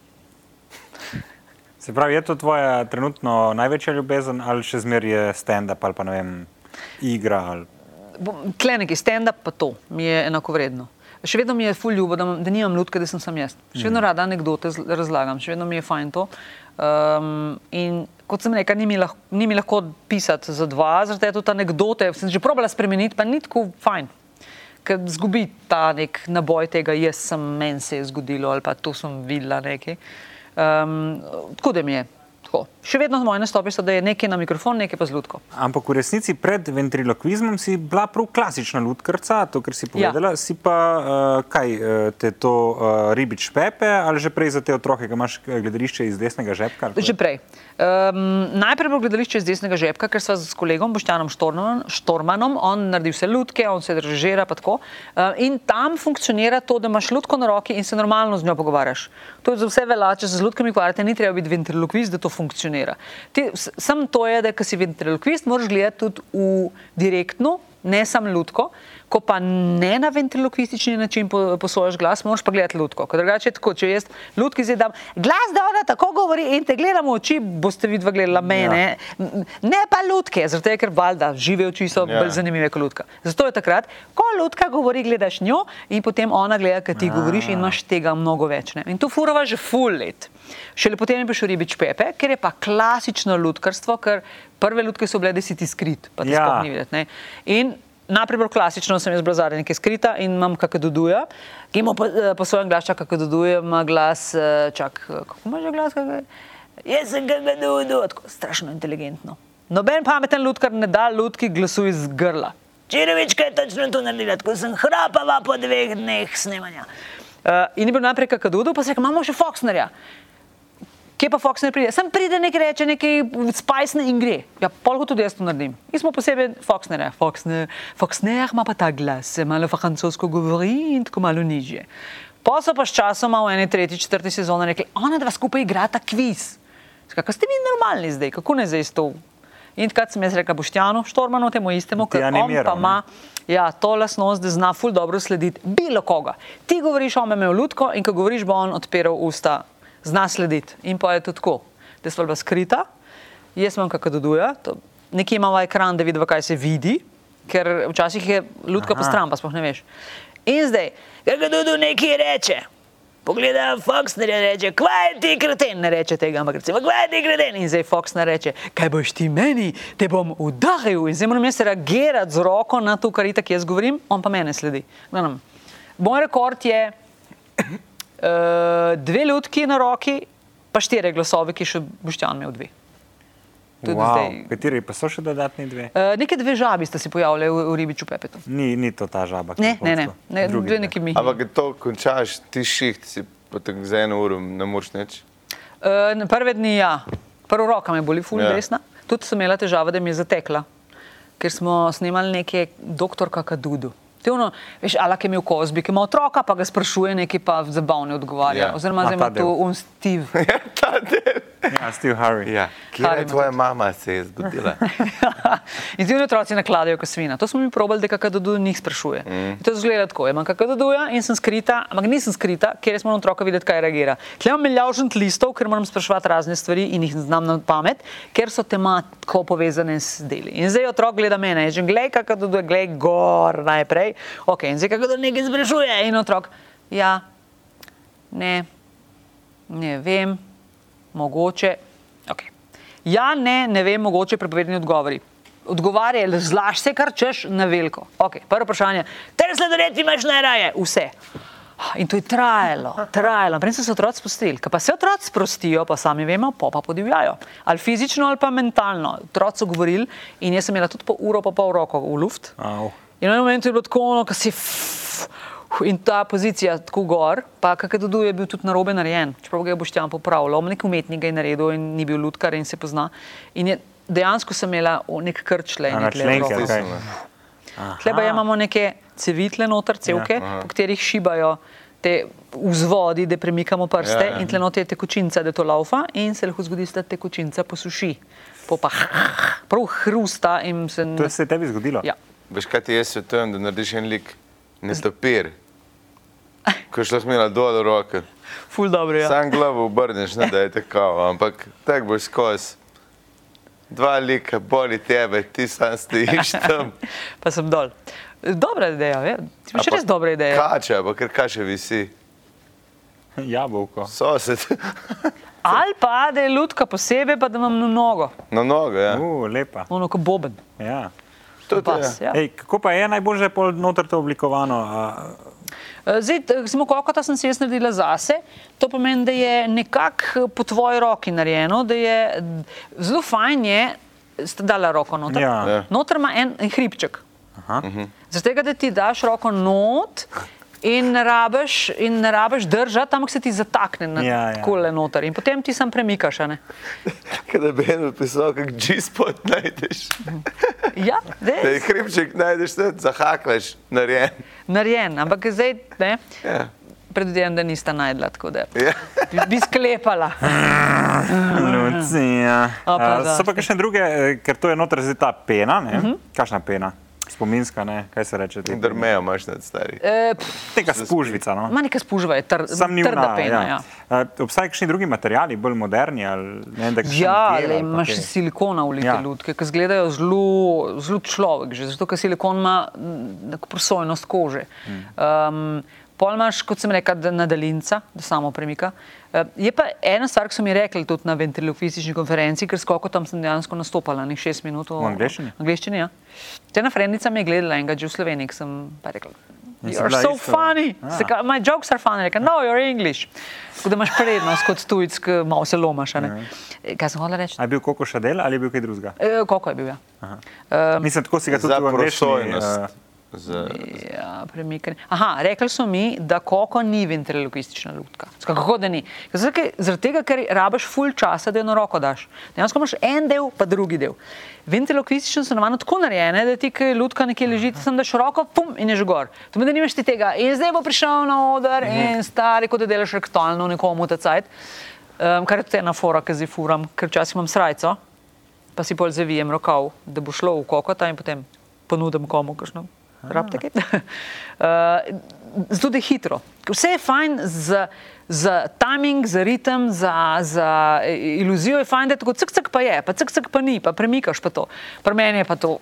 Se pravi, je to tvoja trenutno največja ljubezen ali še zmeraj je stand-up ali pa ne vem, igra? Ali... Tle neki stand-up, pa to mi je enako vredno. Še vedno mi je ful ljubo, da, da nimam lutke, da sem sam jaz. Še vedno rada anekdote razlagam, še vedno mi je fajn to. Um, in kot sem rekel, ni mi, lahko, ni mi lahko pisati za dva, zaradi tega tudi anekdote sem že probala spremeniti, pa ni tako fajn. Ker zgubi ta nek naboj tega, jaz sem, meni se je zgodilo ali pa to sem videla nekaj. Um, tako da mi je. Tako. Še vedno moje nastope so, da je nekaj na mikrofon, nekaj pa z lutko. Ampak v resnici pred ventriloquizmom si bila prav klasična lutkarca, to, kar si Ja. povedala. Si pa uh, kaj, uh, te to uh, ribič Pepe ali že prej za te otroke, ki imaš eh, gledališče iz desnega žepka? Že prej. Um, najprej bilo gledališče iz desnega žepka, ker sva s kolegom Boštjanom Štormanom, Štormanom, on naredi vse lutke, on se režira pa tako. Uh, in tam funkcionira to, da imaš lutko na roki in se normalno z njo pogovarjaš. To je za vse velja, če se z lutkami ukvarjate, ni treba biti ventriloquist, da to funkcionira. Ti, s- sam to je, da si ventriloquist, moraš gledati tudi v direktno, ne samo lutko. Ko pa ne na ventriloquistični način po- posojaš glas, moraš pa gledati lutko. Ker drugače je tako, če jaz lutki zdaj dam glas, da ona tako govori in te gledam v oči, boste vidva gledala mene, ja. ne pa lutke, zato je, ker valjda žive oči so Ja. ja. bolj zanimive kot lutka. Zato je takrat, ko lutka govori, gledaš njo in potem ona gleda, kaj ti govoriš in imaš tega mnogo več. Ne? In to furava že full let. Šele potem je prišel ribič Pepe, ker je pa klasično lutkarstvo, ker prve lutke so bile, da si ti skrit, pa ti Ja. ja. sploh ni videti. ne. In Najprej bolj klasično sem jaz bila zadnja nekaj skrita in imam kakšne ki ima po, eh, po svojem glasu kakšne doduje, ima glas, eh, čak, kako ima že glas, kakšne? Jaz sem kakšne dudu, tako strašno inteligentno. Noben pameten lutkar ne da lutki glasu iz grla. Čirevička je točno to naredila, tako sem hrapava po dveh dneh snemanja. Uh, in je bil najprej kakadudu, pa se je rekel, imamo še Foxnerja. Kje pa Fox ne pride? Sem pride nekaj reče, nekaj spajsne in gre. Ja, polko tudi jaz to naredim. Mi smo posebej Foxnerja. Foxner, Foxner ima pa ta glas, se malo francosko govori in tako malo nižje. Pa so pa s časoma v eni tretji, četrti sezoni rekli, ona dva skupaj igrata kviz. Kako ste vi normalni zdaj, kako ne zdaj to? In takrat sem jaz rekla Boštjanu, Štormanu, temu istemu, on animiral, pa ima ja, to lasnost, da zna ful dobro slediti bilo koga. Ti govoriš, on me imel lutko in ko govoriš, bo on odpiral usta, zna slediti. In pa je to tako, da smo bila skrita, jaz imam kakor doduja, nekje imamo ekran, da vidiva, kaj se vidi, ker včasih je lutka po stran, pa sploh ne veš. In zdaj, kako dudu nekaj reče. Pogleda Fox in reče, kvaj je ti kreten, ne reče tega, ampak recimo, kvaj je ti kreten. In zdaj Fox ne reče, kaj boš ti meni, te bom udaril. In zdaj moram jaz reagirati z roko na to, kar itak jaz govorim, on pa mene sledi. Gledam. Moj rekord je dve ljudki na roki, pa štiri glasove, ki še Boštjan imel dve. Tudi Wow. zdaj. Kateri pa so še dodatni dve? Uh, neke dve žabi sta se pojavljali v, v ribiču Pepetu. Ni, ni to ta žaba. Ne, ne, ne, ne Drugi dve neki mi. Ampak to končaš, ti šiht, si potem za eno uro ne moreš nič. Uh, prve dni, ja, prvo roka me boli, ful Ja. desna. Tudi sem imela težave, da mi je zatekla, ker smo snemali neke doktorka Kadudu. Te ono, veš, ala, ki je imel kozbi, ki ima otroka, pa ga sprašuje, neki pa zabavne odgovarja. Ja. Ja. Oziroma, zdaj ima tu del. un Steve. Ja, ta del. Ja, Steve Harvey. Ja, kje Harry je tvoja mama se je zbudila? In ti otroci nakladajo kot svina. To smo mi probali, da kakadu njih sprašuje. Mm. To zgleda tako. Imam kakadu in sem skrita, ampak nisem skrita, ker jaz moram otroka videti, kaj reagira. Tle imam milijavžent listov, ker moram spraševati razne stvari in jih znam na pamet, ker so tematsko povezane s deli. In zdaj otrok gleda mene, že glej, kakadu, glej gor najprej. Ok, in zdaj kakadu nekaj sprašuje in otrok, ja, ne, ne vem, mogoče. Okay. Ja, ne, ne vem, mogoče prepovedani odgovori. Odgovarjaj, zlaš se, kar češ na veliko. Okay. Prvo vprašanje, ter sladoled imaš najraje, vse. In to je trajalo, trajalo. Prej so se otroci spustili. Ko pa se otroci sprostijo, pa sami vemo, pa pa podivjajo. Ali fizično, ali pa mentalno. Otroci so govorili in jaz sem imela tudi po uro, pa pol roko v luft. Au. In na momentu je bilo tako, ono, ko si. In ta pozicija tako gor, pa kakadu je bil tudi narobe narejen, čeprav ga je Boštjan popravil. On nek umetnik ga je naredil in ni bil lutkar in se pozna. In je, dejansko sem imela nek krčle. A, na členke, ali kaj? Tleba imamo neke cevitle noter, cevke, ja, po katerih šibajo te vzvodi, da premikamo prste Ja, ja, in tle noter je tekočinca, da to laufa in se lahko zgodi, da tekočinca posuši. Po pa prav hrusta in se. To se je tebi zgodilo? Ja. Veš, kaj ti jaz svetujem, da narediš en lik, ne topir. Ko šla smela dol roke. Ful dobro je. Ja. Sam glavo obrneš, ne da je tako, ampak tako boš skozi. Dva lika, boli tebe, ti sam stojiš tam. pa sem dol. Dobra ideja, ve? ti imaš res dobra ideja. Kača, pa ker kače visi. Jabolko. Sosed. Ali pa da je lutka posebej, pa da imam na nogo, Na nogo, ja. Uh, lepa. ono kot boben. Ja. Pas, ja. Ej, kako pa je najbolje pol noter to oblikovano? A, Eh, Zdaj, recimo, kokota sem si jaz naredila zase, to pomeni, da je nekako po tvoji roki narejeno, da je zelo fajn je, ste dala roko noter. Ja. Ja. Noter ima en, en hribček. aha. Zaradi tega, da ti daš roko not in ne rabiš, in ne rabiš držati, ampak se ti zatakne na Ja, ja. kole noter in potem ti sam premikaš. a ne. Kada bi eno pisal, kak G-spot najdeš. Ja, Da je hribček najdeš, da zahaklaš, narejen. narejen, ampak zdaj ne. Ja. Predvidevam, da nista najdla, tako da Ja. bi, bi sklepala. Lucija. Da. So pa kakšne druge, eh, ker to je noter zdaj ta pena, ne? Mhm. Kakšna pena? Spominska, ne? Kaj se reče? Drmejo imaš nad stari. E, pff, Neka spužvica, no? Ma neka spužva je tr, Sam trda vna, pena. Ja, ja. ja. Obstajajo kakšni drugi materiali, bolj moderni ali ne? da Ja, le, imaš kaj? silikona v Ja. lutke, ki izgledajo zelo, človek, že zato, ker silikon ima neko prosojnost kože. Um, Pol imaš, kot sem rekel, da na daljinca, da samo premika. Eh, Je pa ena stvar, ki so mi rekli tudi na ventriloquistični konferenci, ker skoko tam sem dejansko nastopala, nekaj šest minut. V angleščini? Angleščini, ja. Te na frendica mi je gledala enega že v Sloveniji, ki sem pa rekla. You're so isto- funny. Ah. Se ka- My jokes are funny. Rekla, no, you're English. Tako da imaš prednost kot tujec, malo se lomaš. a ne. Eh, Kaj sem hotel reči? A je bil Koko Šadel ali je bil kaj drugega? E, Koliko je bil? Ja, Mislim, tako si ga tudi v angleščini. prosojnost. Za, ja premikanje. Aha, rekli so mi, da koko ni ventriloquistična lutka. Kako da ni? Zaradi tega, ker rabiš full časa, da eno roko daš. Dejansko imaš en del, pa drugi del. Ventriloquistične so navadno tako narejene, da ti, ki lutka nekje leži, ti sam daš roko, pum in je že gor. To pomeni, da nimaš ti tega. In zdaj bo prišel na oder in stari, kot da delaš rektalno nekomu ta cajt. Um, kar je tudi ena fora, ki zdaj furam, ker včasih imam srajco, pa si pol zavijem rokav, da bo šlo v kokota in potem ponudim komu, kakšno. Rabite kaj? Zato je hitro. Vse je fajn za, za timing, za ritem, za, za iluzijo je fajn, da je tako cek pa je, pa cek pa ni, pa premikaš pa to. Pri meni je pa to.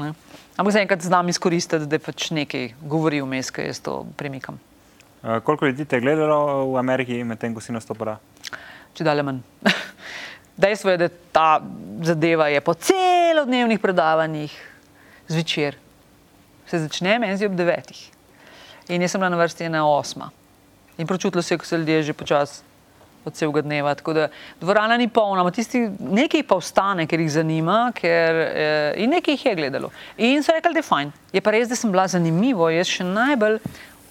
Ne? Ampak zaenkrat znam izkoristiti, da pač nekaj govori vmes, ko jaz to premikam. Uh, koliko ljudi te je gledalo v Ameriki, medtem ko si nastopila? Če dalje manj. Dejstvo je, da ta zadeva je po celodnevnih predavanjih zvečer. Se začne meni zdi ob devetih. In jaz sem bila na vrsti ena osma. In pročutilo se je, ko se ljudje že počasi od celega dneva. Tako da dvorana ni polna, ampak tisti nekaj pa ostane, ker jih zanima, ker, eh, in nekaj jih je gledalo. In so rekli, da je fajn. Je pa res, da sem bila zanimivo, jaz še najbolj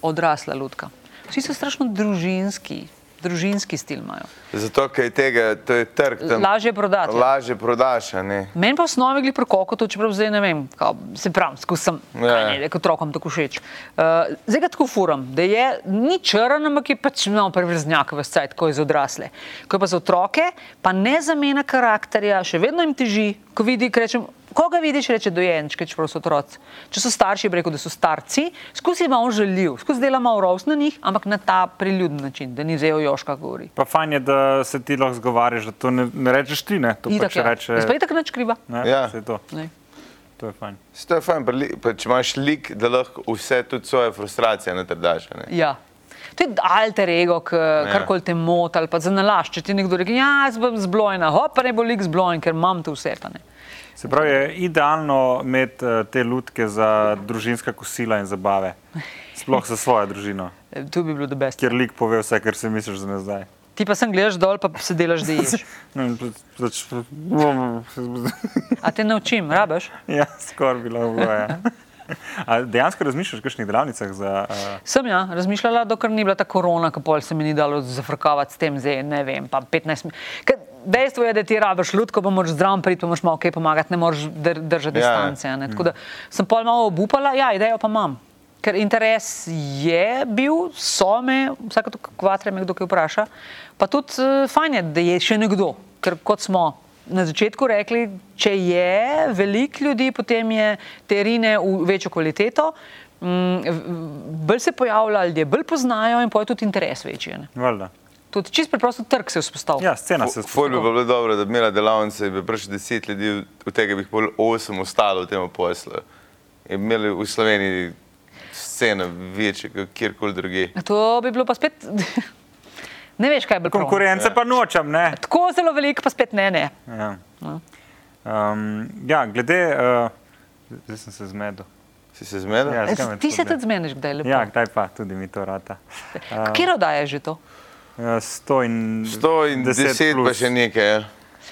odrasla ljudka. Vsi so strašno družinski, družinski stil imajo. Zato, ker je tega, to je trg. Lažje prodati. ja. Lažje prodaš, ne. Meni pa v osnovi gre pri kokotu, čeprav zdaj ne vem, kao, se pravi, skusam, Ja, ja, ja. ne, kot otrokom tako všeč. Uh, zdaj ga tako furam, da je ni črn, ampak je pač malo prevrznjak v scajt, ko je za odrasle. Ko je pa za otroke, pa ne zamena karakterja, še vedno jim teži, ko vidi, ko rečem, koga vidiš, reče dojenčke, čeprav so otroci. Če so starši, rekel, da so starci, skozi je malo žaljiv, skozi dela malo rovs na njih, ampak na ta priljuden način, da ni o Joška govori. Pa fajn je, da se ti lahko zgovarjaš, da to ne, ne rečeš ti, ne? To Itak, pač ja. reče. Jaz pa itak nič kriva. Ne, Ja. to, Ne. to je fajn. To je fajn, pa, če imaš lik, da lahko vse tudi svoje frustracije natrdaš. a ne. Ja. To je alter ego, Ja. karkoli te moti ali pa za nalašč. Če ti nekdo reče, ja, jaz bom zblojena, hop, pa ne bo lik zblojen, ker imam to vse. Pa ne. Se pravi, je idealno imeti uh, te lutke za družinska kosila in zabave. Sploh za svojo družino, To bi bilo the best. kjer lik pove vse, kar si misliš za nazaj. Ti pa sem gledaš dol, pa se delaš, da ješ. Pač- A te naučim, rabaš? Ja, skoraj bilo bilo. Ja. A dejansko razmišljaš o kakšnih delavnicah za. Uh, Sem ja, razmišljala, dokler ni bila ta korona, ki pol se mi ni dalo zafrkavati s tem, zdaj ne vem, pa 15 minut. Dejstvo je, da ti rabiš lutko, pa moraš zdravo priti, pa moraš malo kaj pomagati, ne moreš dr držati Ja. distance. a ne. Tako da sem pol malo obupala, ja, idejo pa imam. Ker interes je bil, so me, vsake to kvatre me kdo kaj vpraša, pa tudi uh, fajn je, da je še nekdo, ker kot smo na začetku rekli, če je veliko ljudi, potem je te rine v večjo kvaliteto, mm, bolj se pojavlja, ljudje bolj poznajo in pa je tudi interes večji. a ne. valjda. Tudi čist preprosto trg se je vzpostavil. Ja, scena se Ful bi bilo dobro, da bi imela delavnice in bi prišlo deset ljudi, od tega bi jih bolj osem ostalo v tem poslu. In imeli v Sloveniji sceno večje kot kjerkoli druge. To bi bilo pa spet. Ne veš, kaj je bilo. Konkurence pa nočem, ne. Tako zelo veliko, pa spet ne. ne. Ja, um, ja glede. Uh, zdaj sem se zmedel. Si se zmedel? Ja, E, Ti se tudi zmeniš, kdaj je lepo. Ja, kdaj pa, tudi mi to rata. Uh, Kje oddaja je že to? Uh, 100 in, 100 in 10 pa še nekaj. Ja.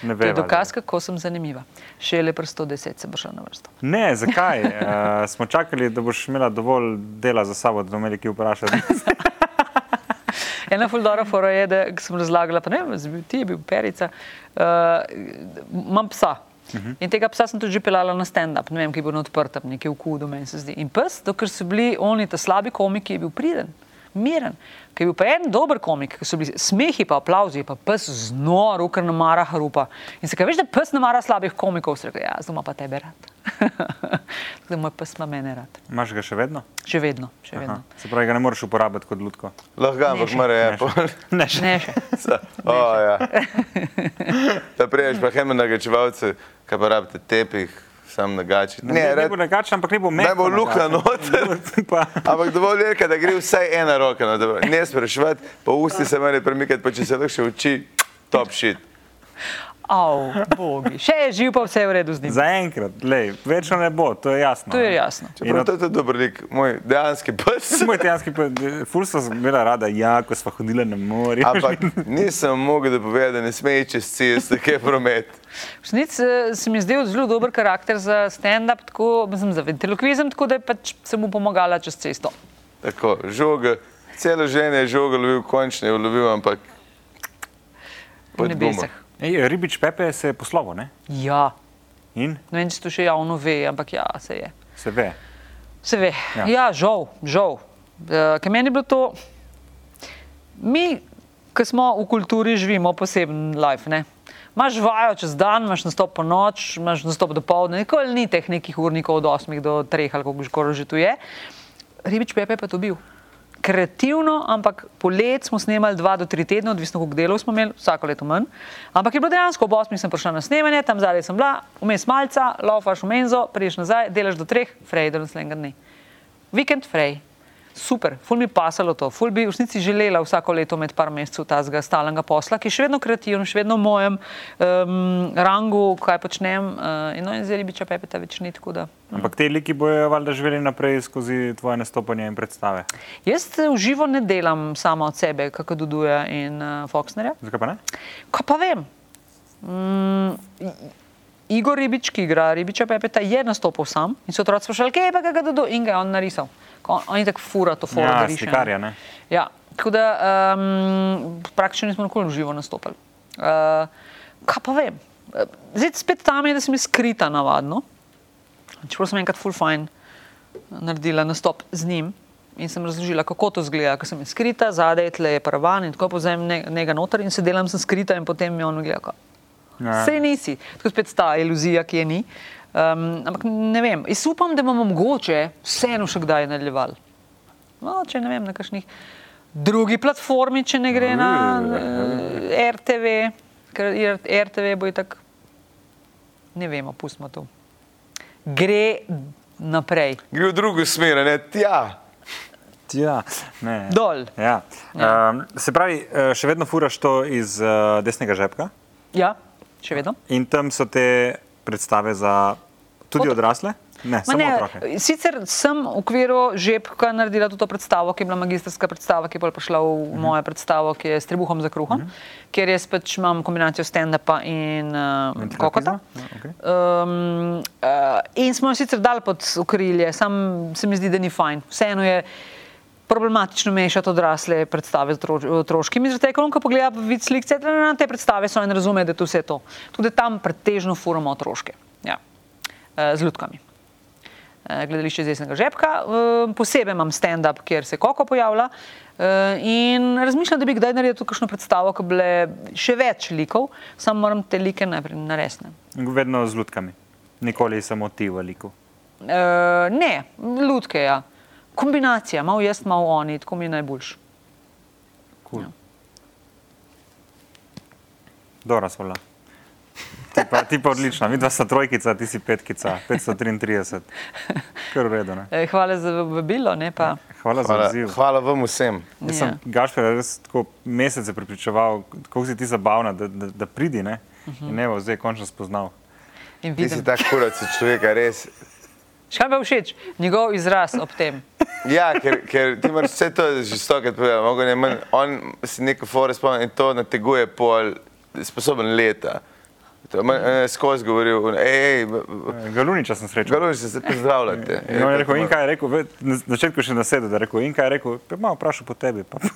Ne To je dokaz, kako sem zanimiva. Še le pri 110 se bo šel na vrsto. Ne, zakaj? Uh, smo čakali, da boš imela dovolj dela za sabo, da bomo imeli ki vprašati. Ena fuldora fora je, da sem razlagala, pa ne vem, ti je bil perica, uh, imam psa. In tega psa sem tudi že pelala na stand-up, ne vem, ki bo na odprtem, nekje v kudu, meni se zdi. In pes, dokler so bili oni ta slabi komiki, je bil priden, miren. Ker je bil pa en dober komik, ki so bili smehi, pa aplauzi, pa pes znor, ker ne mara harupa. In se kaj veš, da pes ne mara slabih komikov, se reče, ja, zdaj ima pa tebe rad. Tako da moj pes ima mene rad. Imaš ga še vedno? Še vedno, še Aha. vedno. Se pravi, ga ne moreš uporabiti kot lutko. Lahko ampak še. mora je. Ne pol. Ne, še. Ne še. O, ja. Da priješ pa hema nagačevalce, kaj pa rabite tepih, sam nagači. Ne, Ne, ne, ne rad, bo nagačen, ampak ne bo mehko. naj bo luknja noter. Pa- Ampak dovolj je, da gre vsaj ena roka, no, da ne spraševati, pa usti se meni premikati, pa če se lahko še uči, top shit. Au, bogi. Še je živ, pa vse je v redu z njim. Zaenkrat, lej, večno ne bo, to je jasno. To je jasno. Čeprav to je tudi dober lik, moj dejanski pes. Moj dejanski, ful so imela rada, ja, ko smo hodili na morje. Ampak nisem mogel dopovedati, da ne smej čez cesto, ki je promet. Resnic se mi je zdel zelo dober karakter za stand-up, tako mislim, za ventriloquizem, tako da je pač sem mu pomagala čez cesto. Tako, žoga, celo življenje je žoga lovil, končno je lovil, ampak Po pod nebesih. gumo. Ej, ribič Pepe se je poslovo, ne? Ja, In ne vem, če to še javno ve, ampak ja, se je. se ve. Se ve. Ja. Ja, žal, žal. Uh, Ker meni je bilo to, mi, ki smo v kulturi, živimo poseben life. Ne? Imaš vajo čez dan, imaš nastop po noč, imaš nastop do povdne, nikoli ni teh nekih urnikov od 8 do 3 ali kako že tu je. Ribič Pepe pa to bil. Kreativno, ampak polet smo snemali dva do tri tedne, odvisno koliko delov smo imeli, vsako leto manj. Ampak je bilo dejansko, ob osmih sem prišla na snemanje, tam zadaj sem bila, vmes malca, laufaš v menzo, priješ nazaj, delaš do treh, frej do naslednjega dne. Vikend frej. Super, ful mi pasalo to, ful bi v resnici želela vsako leto med par mesecev tazga stalnega posla, ki je še vedno kreativen, še vedno v mojem um, rangu, kaj počnem. Uh, no, in zdaj ribiča pepeta več ni tako da. Ampak te liki bojo valjda živeli naprej skozi tvoje nastopanje in predstave. Jaz v živo ne delam sama od sebe, kako Duduja in uh, Foxnerja. Zakaj pa ne? Kaj pa vem? Mm, Igor Ribič, ki igra Ribiča Pepeta, je nastopil sam in so otroci sprašali, kje je pa ga Dudu in ga je on narisal. On, on je tako fura to fora, Ja, riše. slikarja, ne? Ja, tako da um, praktično nismo nikoli živo nastopili. Uh, kaj pa vem? Eh, Zdaj spet tam je, da sem jaz skrita navadno. Čeprav sem enkrat full fine naredila nastop z njim in sem razložila, kako to zgleda, ker sem skrita, zadaj tle je paravan in tako povzem ne, njega noter in se delam, sem skrita in potem mi on gleda. Kao. Ja. Sej nisi, tako spet ta iluzija, ki je ni. Um, ampak ne vem, jaz upam, da bomo mogoče vseeno še kdaj nadaljevali. No, če ne vem, na kakšnih drugi platformi, če ne gre na uh, RTV, ker RTV bo itak, ne vemo, pustimo to. Gre naprej, Gre v drugo smer, a ne tja. Ja, ne. dol. Ja. Um, se pravi, eh, še vedno furaš to iz uh, desnega žepka Ja, še vedno. in tam so te predstave za tudi Otrok. odrasle? Ne, Ma samo ne, otroke. sicer sem v okviru žepka naredila tudi to predstavo, ki je bila magistrska predstava, ki je bolj prišla v uh -huh. mojo predstavo, ki je s trebuhom za kruhom, uh -huh. kjer jaz pač imam kombinacijo stand-upa in uh, kokota. Ja, okay. Um, uh, in smo jo sicer dali pod okrilje, sam se mi zdi, da ni fajn. Vseeno je problematično mešati odrasle predstave z otroškimi, zaradi tega, ko pogleda vid slik, etc., na te predstave so in razume, da je to vse to. Tudi tam pretežno furamo otroške, ja. uh, z ljudkami. Eh, Gledališče iz desnega žepka, Eh, posebej imam stand-up, kjer se koko pojavlja. eh, In razmišljam, da bi kdaj naredil tudi kakšno predstavo, ki bi bile še več likov, samo moram te like najprej naresne. Vedno z lutkami, nikoli samo ti v liku. Uh, ne, lutke, ja. Kombinacija, malo jaz, malo oni, tako mi je najboljš. Cool. Ja. Dobro, svola. Ti pa, ti pa odlična, mi dva sta trojkica, ti si petkica, 533. Kar v redu, ne? Eh, Hvala za vabilo, ne pa. Hvala, za Hvala, odziv. hvala vam vsem. Jaz Ja. sem Gašper res tako mesece prepričeval, kako si ti zabavna, da, da, da pridi, ne? In ne bo zdaj končno spoznal. In Ti si tak kurac od človeka, res. Kaj pa všeč, njegov izraz ob tem. Ja, ker, ker ti moraš vse to že stokrat manj, on si neko fore spomni in to nateguje pol sposoben leta. To je eh, skozi govoril, hej, Galuniča sem srečal. Galuž, se pozdravljate. In on je rekel, in kaj je rekel, na začetku še nasedel, da je rekel, in kaj je rekel, pa malo vprašal po tebi. Pa,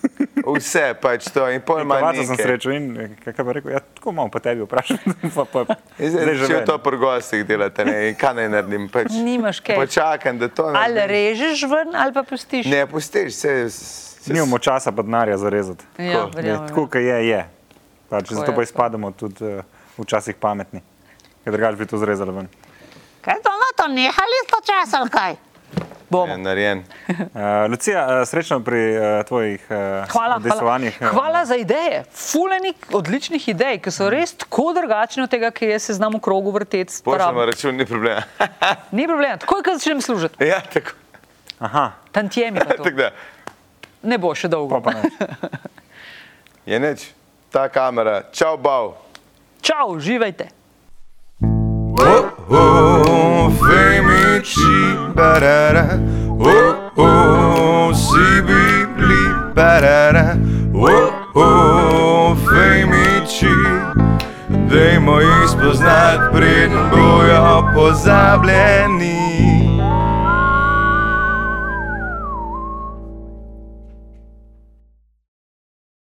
Vse pač to in pol manj. Kovaca sem srečal in eh, kaj pa rekel, ja, tako malo po tebi vprašal. Pa, pa, In zdaj ve, to ne. pri gostih delate, ne, in kaj naj naredim? Pač, Nimaš kaj. Počakam, da to Ali naredim. režeš ven, ali pa pustiš. Ne, pustiš, se, se Nimamo časa pa denarja za rezati. Ja, Tako. Tako, kot je, je. Pač, Tako zato je, pa izpademo tudi uh, včasih pametni. Ker drugače bi to zrezali ven. Kaj to na to nehali to čas ali kaj? Bomo. je narejen. Uh, Lucija, uh, srečno pri uh, tvojih uh, Hvala, udejstvovanjih. hvala, hvala za ideje. Fulenih odličnih idej, ki so res tako drugačne od tega, ki jaz se znam v krogu vrteti. Pošljemo račun, ni problema. Ni problema, takoj, ko začnem služiti. ja, tako. Aha, Tantjemi pa to. tako da. Ne bo še dolgo. Je neč, ta kamera, čau, bav. Čau, uživajte. Oh, oh, femici, barara. Oh, oh, si bibli, barara. Oh, oh, femici. Dajmo jih spoznati, preden bojo pozabljeni.